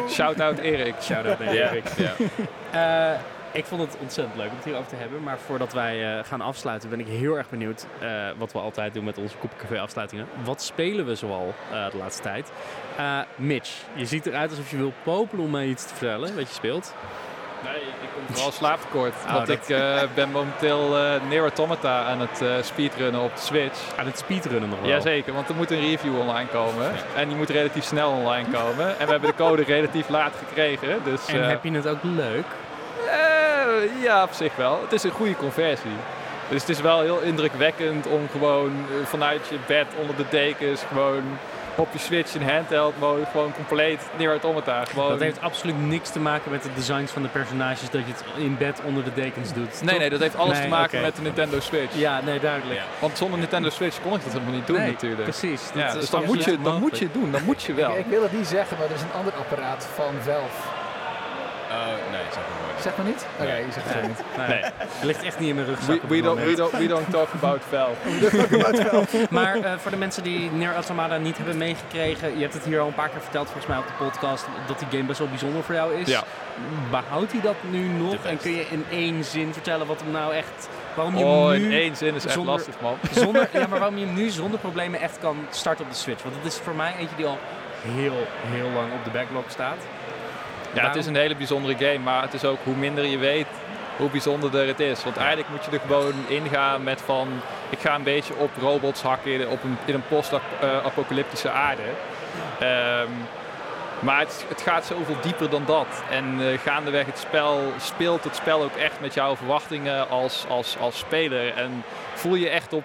Shout-out Erik. Shout-out. Erik. Ja. Eh, ik vond het ontzettend leuk om het hierover te hebben. Maar voordat wij eh, gaan afsluiten, ben ik heel erg benieuwd. eh, wat we altijd doen met onze Café afsluitingen. Wat spelen we zoal eh, de laatste tijd? Eh, Mitch, je ziet eruit alsof je wil popelen om mij iets te vertellen wat je speelt. Nee, ik kom vooral slaaptekort. Oh, want dat- ik eh, ben momenteel eh Nier Automata aan het eh, speedrunnen op de Switch. Aan het speedrunnen nog wel. Jazeker, want er moet een review online komen. En die moet relatief snel online komen. En we hebben de code relatief laat gekregen. Dus, En heb je het ook leuk? ja, op zich wel. Het is een goede conversie. Dus het is wel heel indrukwekkend om gewoon vanuit je bed onder de dekens gewoon op je Switch in handheld mode gewoon compleet Nier Automata. Gewoon... Dat heeft absoluut niks te maken met de designs van de personages dat je het in bed onder de dekens doet. Nee, Toch? nee, dat heeft alles Nee, te maken met de Nintendo Switch. Ja, nee, duidelijk. Want zonder Nintendo Switch kon ik dat helemaal niet doen nee, natuurlijk. precies. Ja, dus dan moet, je, dan moet je het doen, dan moet je wel. Ik, ik wil het niet zeggen, maar er is een ander apparaat van Valve. Oh, nee, zeg maar gewoon. Zeg maar niet? Oké, je zegt het niet. Nee, Het ligt echt niet in mijn rugzak. We, don't, we, don't, we don't talk about Valve. Maar eh, voor de mensen die Nier Automata niet hebben meegekregen, je hebt het hier al een paar keer verteld volgens mij op de podcast, dat die game best wel bijzonder voor jou is. Ja. Behoudt hij dat nu nog? En kun je in één zin vertellen wat hem nou echt, waarom je Oh, hem in nu één zin is echt zonder- lastig, man. zonder, ja, maar waarom je hem nu zonder problemen echt kan starten op de Switch? Want het is voor mij eentje die al heel, heel lang op de backlog staat. Ja, het is een hele bijzondere game, maar het is ook hoe minder je weet, hoe bijzonderder het is. Want eigenlijk moet je er gewoon ingaan met van, ik ga een beetje op robots hakken op een, in een post-apocalyptische aarde. Ehm, maar het, het gaat zoveel dieper dan dat. En eh, gaandeweg het spel speelt het spel ook echt met jouw verwachtingen als, als, als speler. En voel je echt op,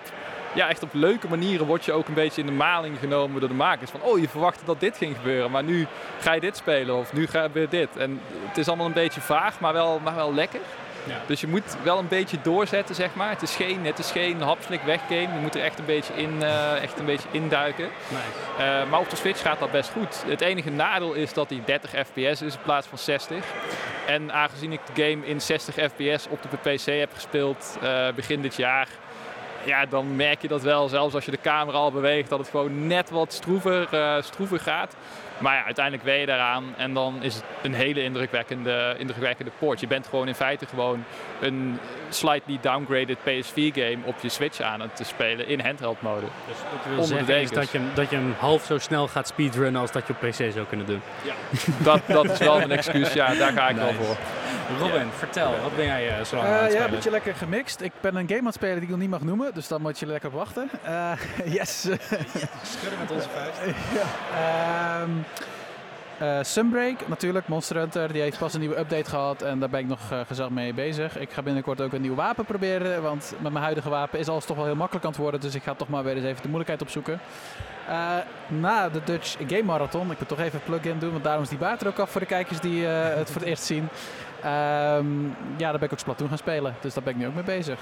ja, echt op leuke manieren word je ook een beetje in de maling genomen door de makers. Van, oh, je verwachtte dat dit ging gebeuren, maar nu ga je dit spelen of nu ga je dit. En het is allemaal een beetje vaag, maar wel, maar wel lekker. Ja. Dus je moet wel een beetje doorzetten, zeg maar. Het is geen, het is geen hapslik weggame. Je moet er echt een beetje, in, eh, echt een beetje induiken. Nice. Eh, maar op de Switch gaat dat best goed. Het enige nadeel is dat hij 30 fps is in plaats van 60. En aangezien ik de game in 60 fps op de PC heb gespeeld eh, begin dit jaar... Ja, dan merk je dat wel, zelfs als je de camera al beweegt, dat het gewoon net wat stroever, eh, stroever gaat. Maar ja, uiteindelijk ben je daaraan en dan is het een hele indrukwekkende, indrukwekkende port. Je bent gewoon in feite gewoon een slightly downgraded PSV-game op je Switch aan het spelen in handheld mode. Dus wat ik wil Onder zeggen is dat je, dat je hem half zo snel gaat speedrunnen als dat je op PC zou kunnen doen. Dat, dat is wel een excuus, ja, daar ga ik wel voor. Robin, vertel, wat ben jij eh, zo lang aan Eh, het ja, spelen? een beetje lekker gemixt. Ik ben een game aan het spelen die ik nog niet mag noemen, dus dan moet je lekker op wachten. Eh, yes. Schudden met onze vuist. ja. Ehm, eh, Sunbreak, natuurlijk. Monster Hunter, die heeft pas een nieuwe update gehad en daar ben ik nog eh gezellig mee bezig. Ik ga binnenkort ook een nieuw wapen proberen, want met mijn huidige wapen is alles toch wel heel makkelijk aan het worden. Dus ik ga toch maar weer eens even de moeilijkheid opzoeken. Eh, na de Dutch Game Marathon, ik moet toch even plug-in doen, want daarom is die baard er ook af voor de kijkers die het voor het eerst zien. Ehm, ja, daar ben ik ook Splatoon gaan spelen, dus daar ben ik nu ook mee bezig.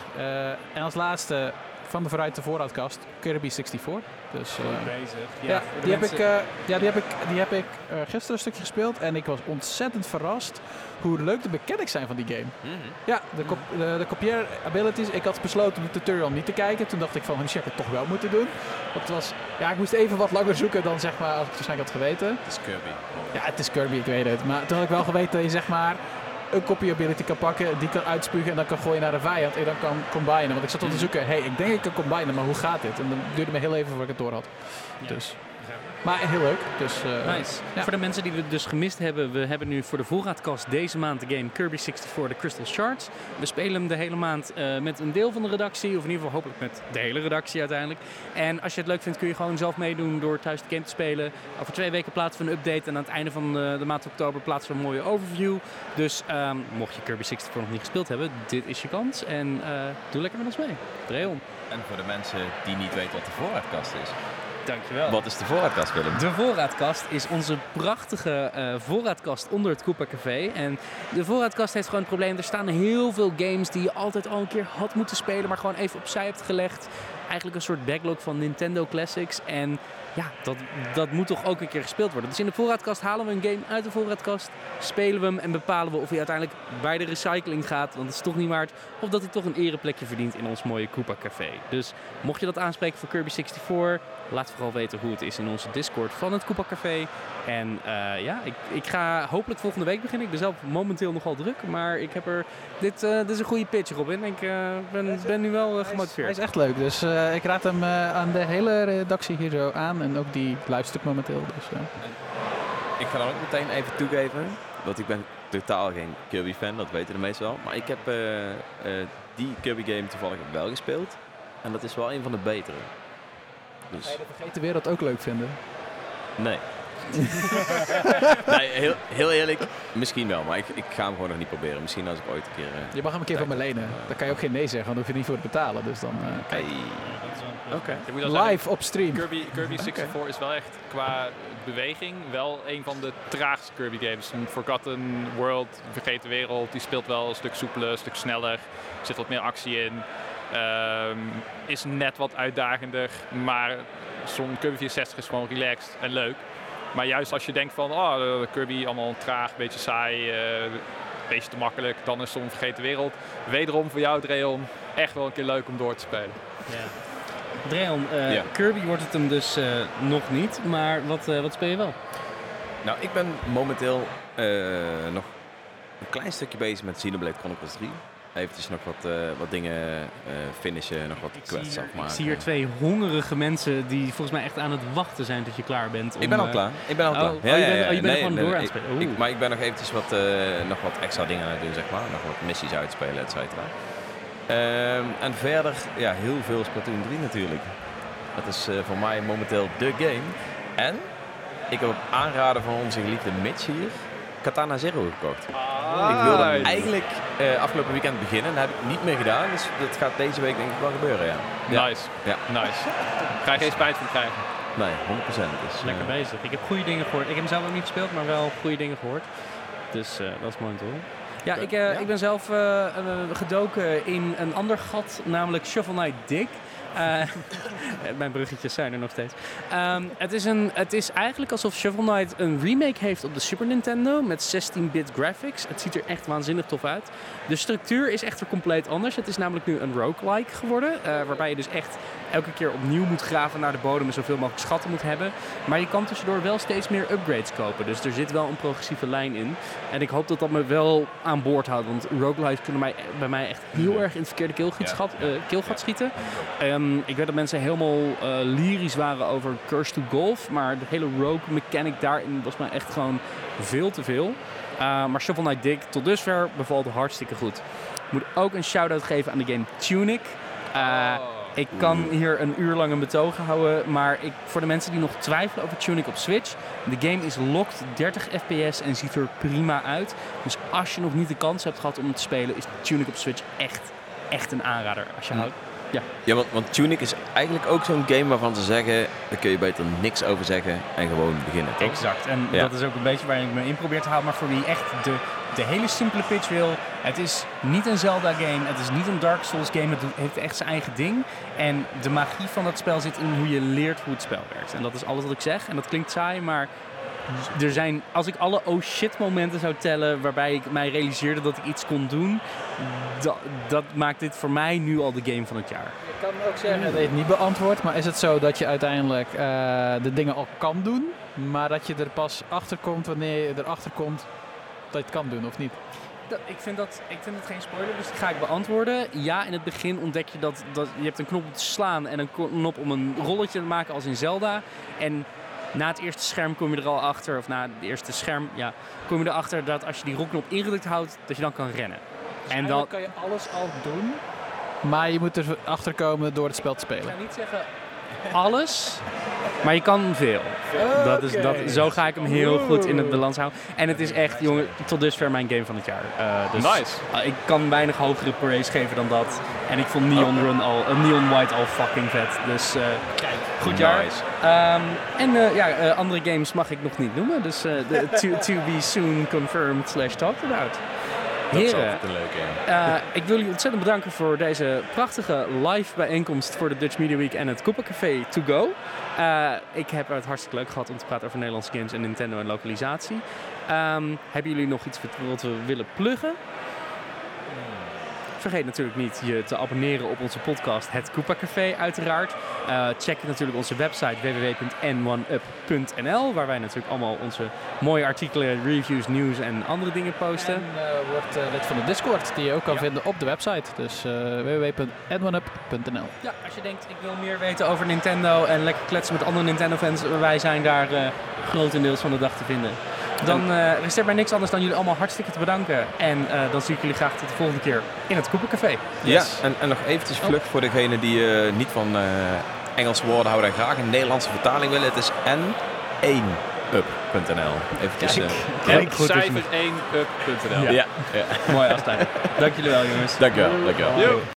En als laatste van de vooruit de voorraadkast, Kirby 64. Dus, eh, bezig. ja, die heb, ik, eh, ja, die heb ik, die heb ik eh, gisteren een stukje gespeeld en ik was ontzettend verrast hoe leuk de mechanics zijn van die game. Mhm. Ja, de, kop, de, de copier abilities. Ik had besloten de tutorial niet te kijken. Toen dacht ik van, ik het toch wel moeten doen. Want het was, ja, ik moest even wat langer zoeken dan zeg maar, als ik het waarschijnlijk had geweten. Het is Kirby. Ja, het is Kirby, ik weet het. Maar toen had ik wel geweten dat je zeg maar een copy ability kan pakken, die kan uitspugen en dan kan gooien naar de vijand en dan kan combinen. Want ik zat al te zoeken, hey, ik denk ik kan combinen, maar hoe gaat dit? En dan duurde me heel even voordat ik het door had. Dus. Maar heel leuk. Dus, eh, Nice. ja. Voor de mensen die we dus gemist hebben, we hebben nu voor de voorraadkast deze maand de game Kirby 64 de Crystal Shards. We spelen hem de hele maand eh, met een deel van de redactie, of in ieder geval hopelijk met de hele redactie uiteindelijk. En als je het leuk vindt, kun je gewoon zelf meedoen door thuis de game te spelen. Over twee weken plaatsen we een update en aan het einde van de, de maand oktober plaatsen we een mooie overview. Dus ehm, mocht je Kirby 64 nog niet gespeeld hebben, dit is je kans. En eh, doe lekker met ons mee. Dreon. En voor de mensen die niet weten wat de voorraadkast is. Dankjewel. Wat is de voorraadkast, Willem? De voorraadkast is onze prachtige eh, voorraadkast onder het Koopa Café. En de voorraadkast heeft gewoon het probleem, er staan heel veel games die je altijd al een keer had moeten spelen, maar gewoon even opzij hebt gelegd. Eigenlijk een soort backlog van Nintendo Classics. En ja, dat, dat moet toch ook een keer gespeeld worden. Dus in de voorraadkast halen we een game uit de voorraadkast, spelen we hem en bepalen we of hij uiteindelijk bij de recycling gaat, want het is toch niet waard. Of dat hij toch een ereplekje verdient in ons mooie Koopa Café. Dus mocht je dat aanspreken voor Kirby 64, laat vooral weten hoe het is in onze Discord van het Koopa Café. En eh, ja, ik, ik ga hopelijk volgende week beginnen. Ik ben zelf momenteel nogal druk, maar ik heb er... Dit, eh, dit is een goede pitch, Robin. Ik eh, ben, ben nu wel Hij is, gemotiveerd. hij is echt leuk, dus eh, ik raad hem eh, aan de hele redactie hier zo aan. En ook die luistert momenteel. Dus, eh. Ik ga dan ook meteen even toegeven, want ik ben totaal geen Kirby-fan, dat weten de meesten wel. Maar ik heb eh, eh, die Kirby-game toevallig wel gespeeld. En dat is wel een van de betere. Dus, Ga je de vergeten wereld ook leuk vinden? nee. nee, heel, heel eerlijk, misschien wel, maar ik, ik ga hem gewoon nog niet proberen. Misschien als ik ooit een keer... eh, Je mag hem een keer van me lenen. Dan kan je ook geen nee zeggen, want dan hoef je niet voor te betalen. Dus dan, eh, hey. Oké. Zeggen, Live op stream. Kirby, Kirby 64 is wel echt qua beweging wel een van de traagste Kirby games. Een Forgotten World, Vergeten Wereld, die speelt wel een stuk soepeler, een stuk sneller. Er zit wat meer actie in. Ehm, is net wat uitdagender, maar zo'n Kirby 64 is gewoon relaxed en leuk. Maar juist als je denkt van, oh, Kirby allemaal traag, beetje saai, eh, beetje te makkelijk, dan is zo'n Vergeten Wereld wederom voor jou, Dreon, echt wel een keer leuk om door te spelen. Dreon, eh, Ja. Kirby wordt het hem dus eh, nog niet, maar wat, eh, wat speel je wel? Nou, ik ben momenteel eh, nog een klein stukje bezig met Xenoblade Chronicles 3. Eventjes nog wat, eh, wat dingen eh, finishen, nog wat quests ik afmaken. zie hier twee hongerige mensen die volgens mij echt aan het wachten zijn tot je klaar bent. om, Ik ben al eh, klaar. Ik ben al oh, klaar. oh, je bent- oh, je bent gewoon door aan het ik- spelen. ik- maar ik ben nog eventjes wat, eh, nog wat extra dingen aan het doen, zeg maar. Nog wat missies uitspelen, et cetera. Ehm, en verder, ja, heel veel Splatoon 3 natuurlijk. Dat is eh, voor mij momenteel de game. En ik heb op aanraden van onze geliefde Mitch hier Katana Zero gekocht. Ik wilde eigenlijk eh, afgelopen weekend beginnen. Dat heb ik niet meer gedaan. Dus dat gaat deze week denk ik wel gebeuren, ja. Ja. Nice. Ja. Nice. Ga je geen spijt van krijgen. Nee, 100%. Dus, Lekker eh, bezig. Ik heb goede dingen gehoord. Ik heb hem zelf ook niet gespeeld, maar wel goede dingen gehoord. Dus eh, dat is mooi te horen. Ja, ik, ik ben zelf gedoken in een ander gat, namelijk Shovel Knight Dig. Eh, mijn bruggetjes zijn er nog steeds. Ehm, het, is een, het is eigenlijk alsof Shovel Knight een remake heeft op de Super Nintendo met 16-bit graphics. Het ziet er echt waanzinnig tof uit. De structuur is echter compleet anders. Het is namelijk nu een roguelike geworden, eh, waarbij je dus echt elke keer opnieuw moet graven naar de bodem en zoveel mogelijk schatten moet hebben. Maar je kan tussendoor wel steeds meer upgrades kopen. Dus er zit wel een progressieve lijn in. En ik hoop dat dat me wel aan boord houdt. Want roguelikes kunnen mij, bij mij echt heel erg in het verkeerde keelgat, schat- eh, keelgat schieten. Ehm, ik weet dat mensen helemaal eh, lyrisch waren over Curse to Golf. Maar de hele rogue mechanic daarin was mij echt gewoon veel te veel. Uh, maar Shovel Knight Dig tot dusver bevalt hartstikke goed. Ik moet ook een shout-out geven aan de game Tunic. Uh, ik kan hier een uur lang een betoog houden, maar ik, voor de mensen die nog twijfelen over Tunic op Switch, de game is locked 30 fps en ziet er prima uit. Dus als je nog niet de kans hebt gehad om het te spelen, is Tunic op Switch echt, echt een aanrader. Als je Mm. houdt. Ja, want, want Tunic is eigenlijk ook zo'n game waarvan ze zeggen, daar kun je beter niks over zeggen en gewoon beginnen. toch? Exact. En Ja. dat is ook een beetje waar ik me in probeer te houden. Maar voor wie echt de, de hele simpele pitch wil. Het is niet een Zelda game. Het is niet een Dark Souls game. Het heeft echt zijn eigen ding. En de magie van dat spel zit in hoe je leert hoe het spel werkt. En dat is alles wat ik zeg. En dat klinkt saai, maar er zijn, als ik alle oh shit momenten zou tellen waarbij ik mij realiseerde dat ik iets kon doen, dat, dat maakt dit voor mij nu al de game van het jaar. Ik kan ook zeggen dat het niet beantwoordt, maar is het zo dat je uiteindelijk eh, de dingen al kan doen, maar dat je er pas achter komt wanneer je erachter komt dat je het kan doen of niet? Dat, ik, vind dat, ik vind het geen spoiler, dus die ga ik beantwoorden. Ja, in het begin ontdek je dat, dat je hebt een knop om te slaan en een knop om een rolletje te maken als in Zelda. En na het eerste scherm kom je er al achter, of na het eerste scherm, ja, kom je erachter dat als je die rolknop ingedrukt houdt, dat je dan kan rennen. En dan, kan je alles al doen, maar je moet erachter komen door het spel te ik spelen. ga niet zeggen alles, maar je kan veel. Dat is, dat, zo ga ik hem heel goed in het balans houden. En het is echt, jongen, tot dusver mijn game van het jaar. Eh, dus Nice. uh, ik kan weinig hogere praise geven dan dat. En ik vond Neon Run al, uh, Neon White al fucking vet. Dus kijk, goed jaar. Nice. Um, en ja, andere games mag ik nog niet noemen. Dus to, to be soon confirmed slash talked about. Dat is altijd een leuke. uh, ik wil jullie ontzettend bedanken voor deze prachtige live bijeenkomst voor de Dutch Media Week en het Koepelcafé To Go. Uh, ik heb het hartstikke leuk gehad om te praten over Nederlandse games en Nintendo en lokalisatie. Um, hebben jullie nog iets wat we willen pluggen? Vergeet natuurlijk niet je te abonneren op onze podcast Het Koopa Café uiteraard. Uh, check natuurlijk onze website www.n1up.nl waar wij natuurlijk allemaal onze mooie artikelen, reviews, nieuws en andere dingen posten. En uh, wordt uh, lid van de Discord die je ook kan ja. vinden op de website. Dus uh, www.n1up.nl Ja, als je denkt ik wil meer weten over Nintendo en lekker kletsen met andere Nintendo fans, wij zijn daar grotendeels van de dag te vinden. Dan uh, resteert mij niks anders dan jullie allemaal hartstikke te bedanken. En uh, dan zie ik jullie graag tot de volgende keer in het Koepencafé. Yes. Ja, en, en, nog eventjes vlug oh. voor degene die uh, niet van Engelse woorden houden en graag een Nederlandse vertaling willen. Het is n1up.nl. Eventjes. Kijk, goed cijfer 1up.nl. Ja. Ja. ja. Mooi afsluiting. Dank jullie wel jongens. Dank je wel. Dank je wel.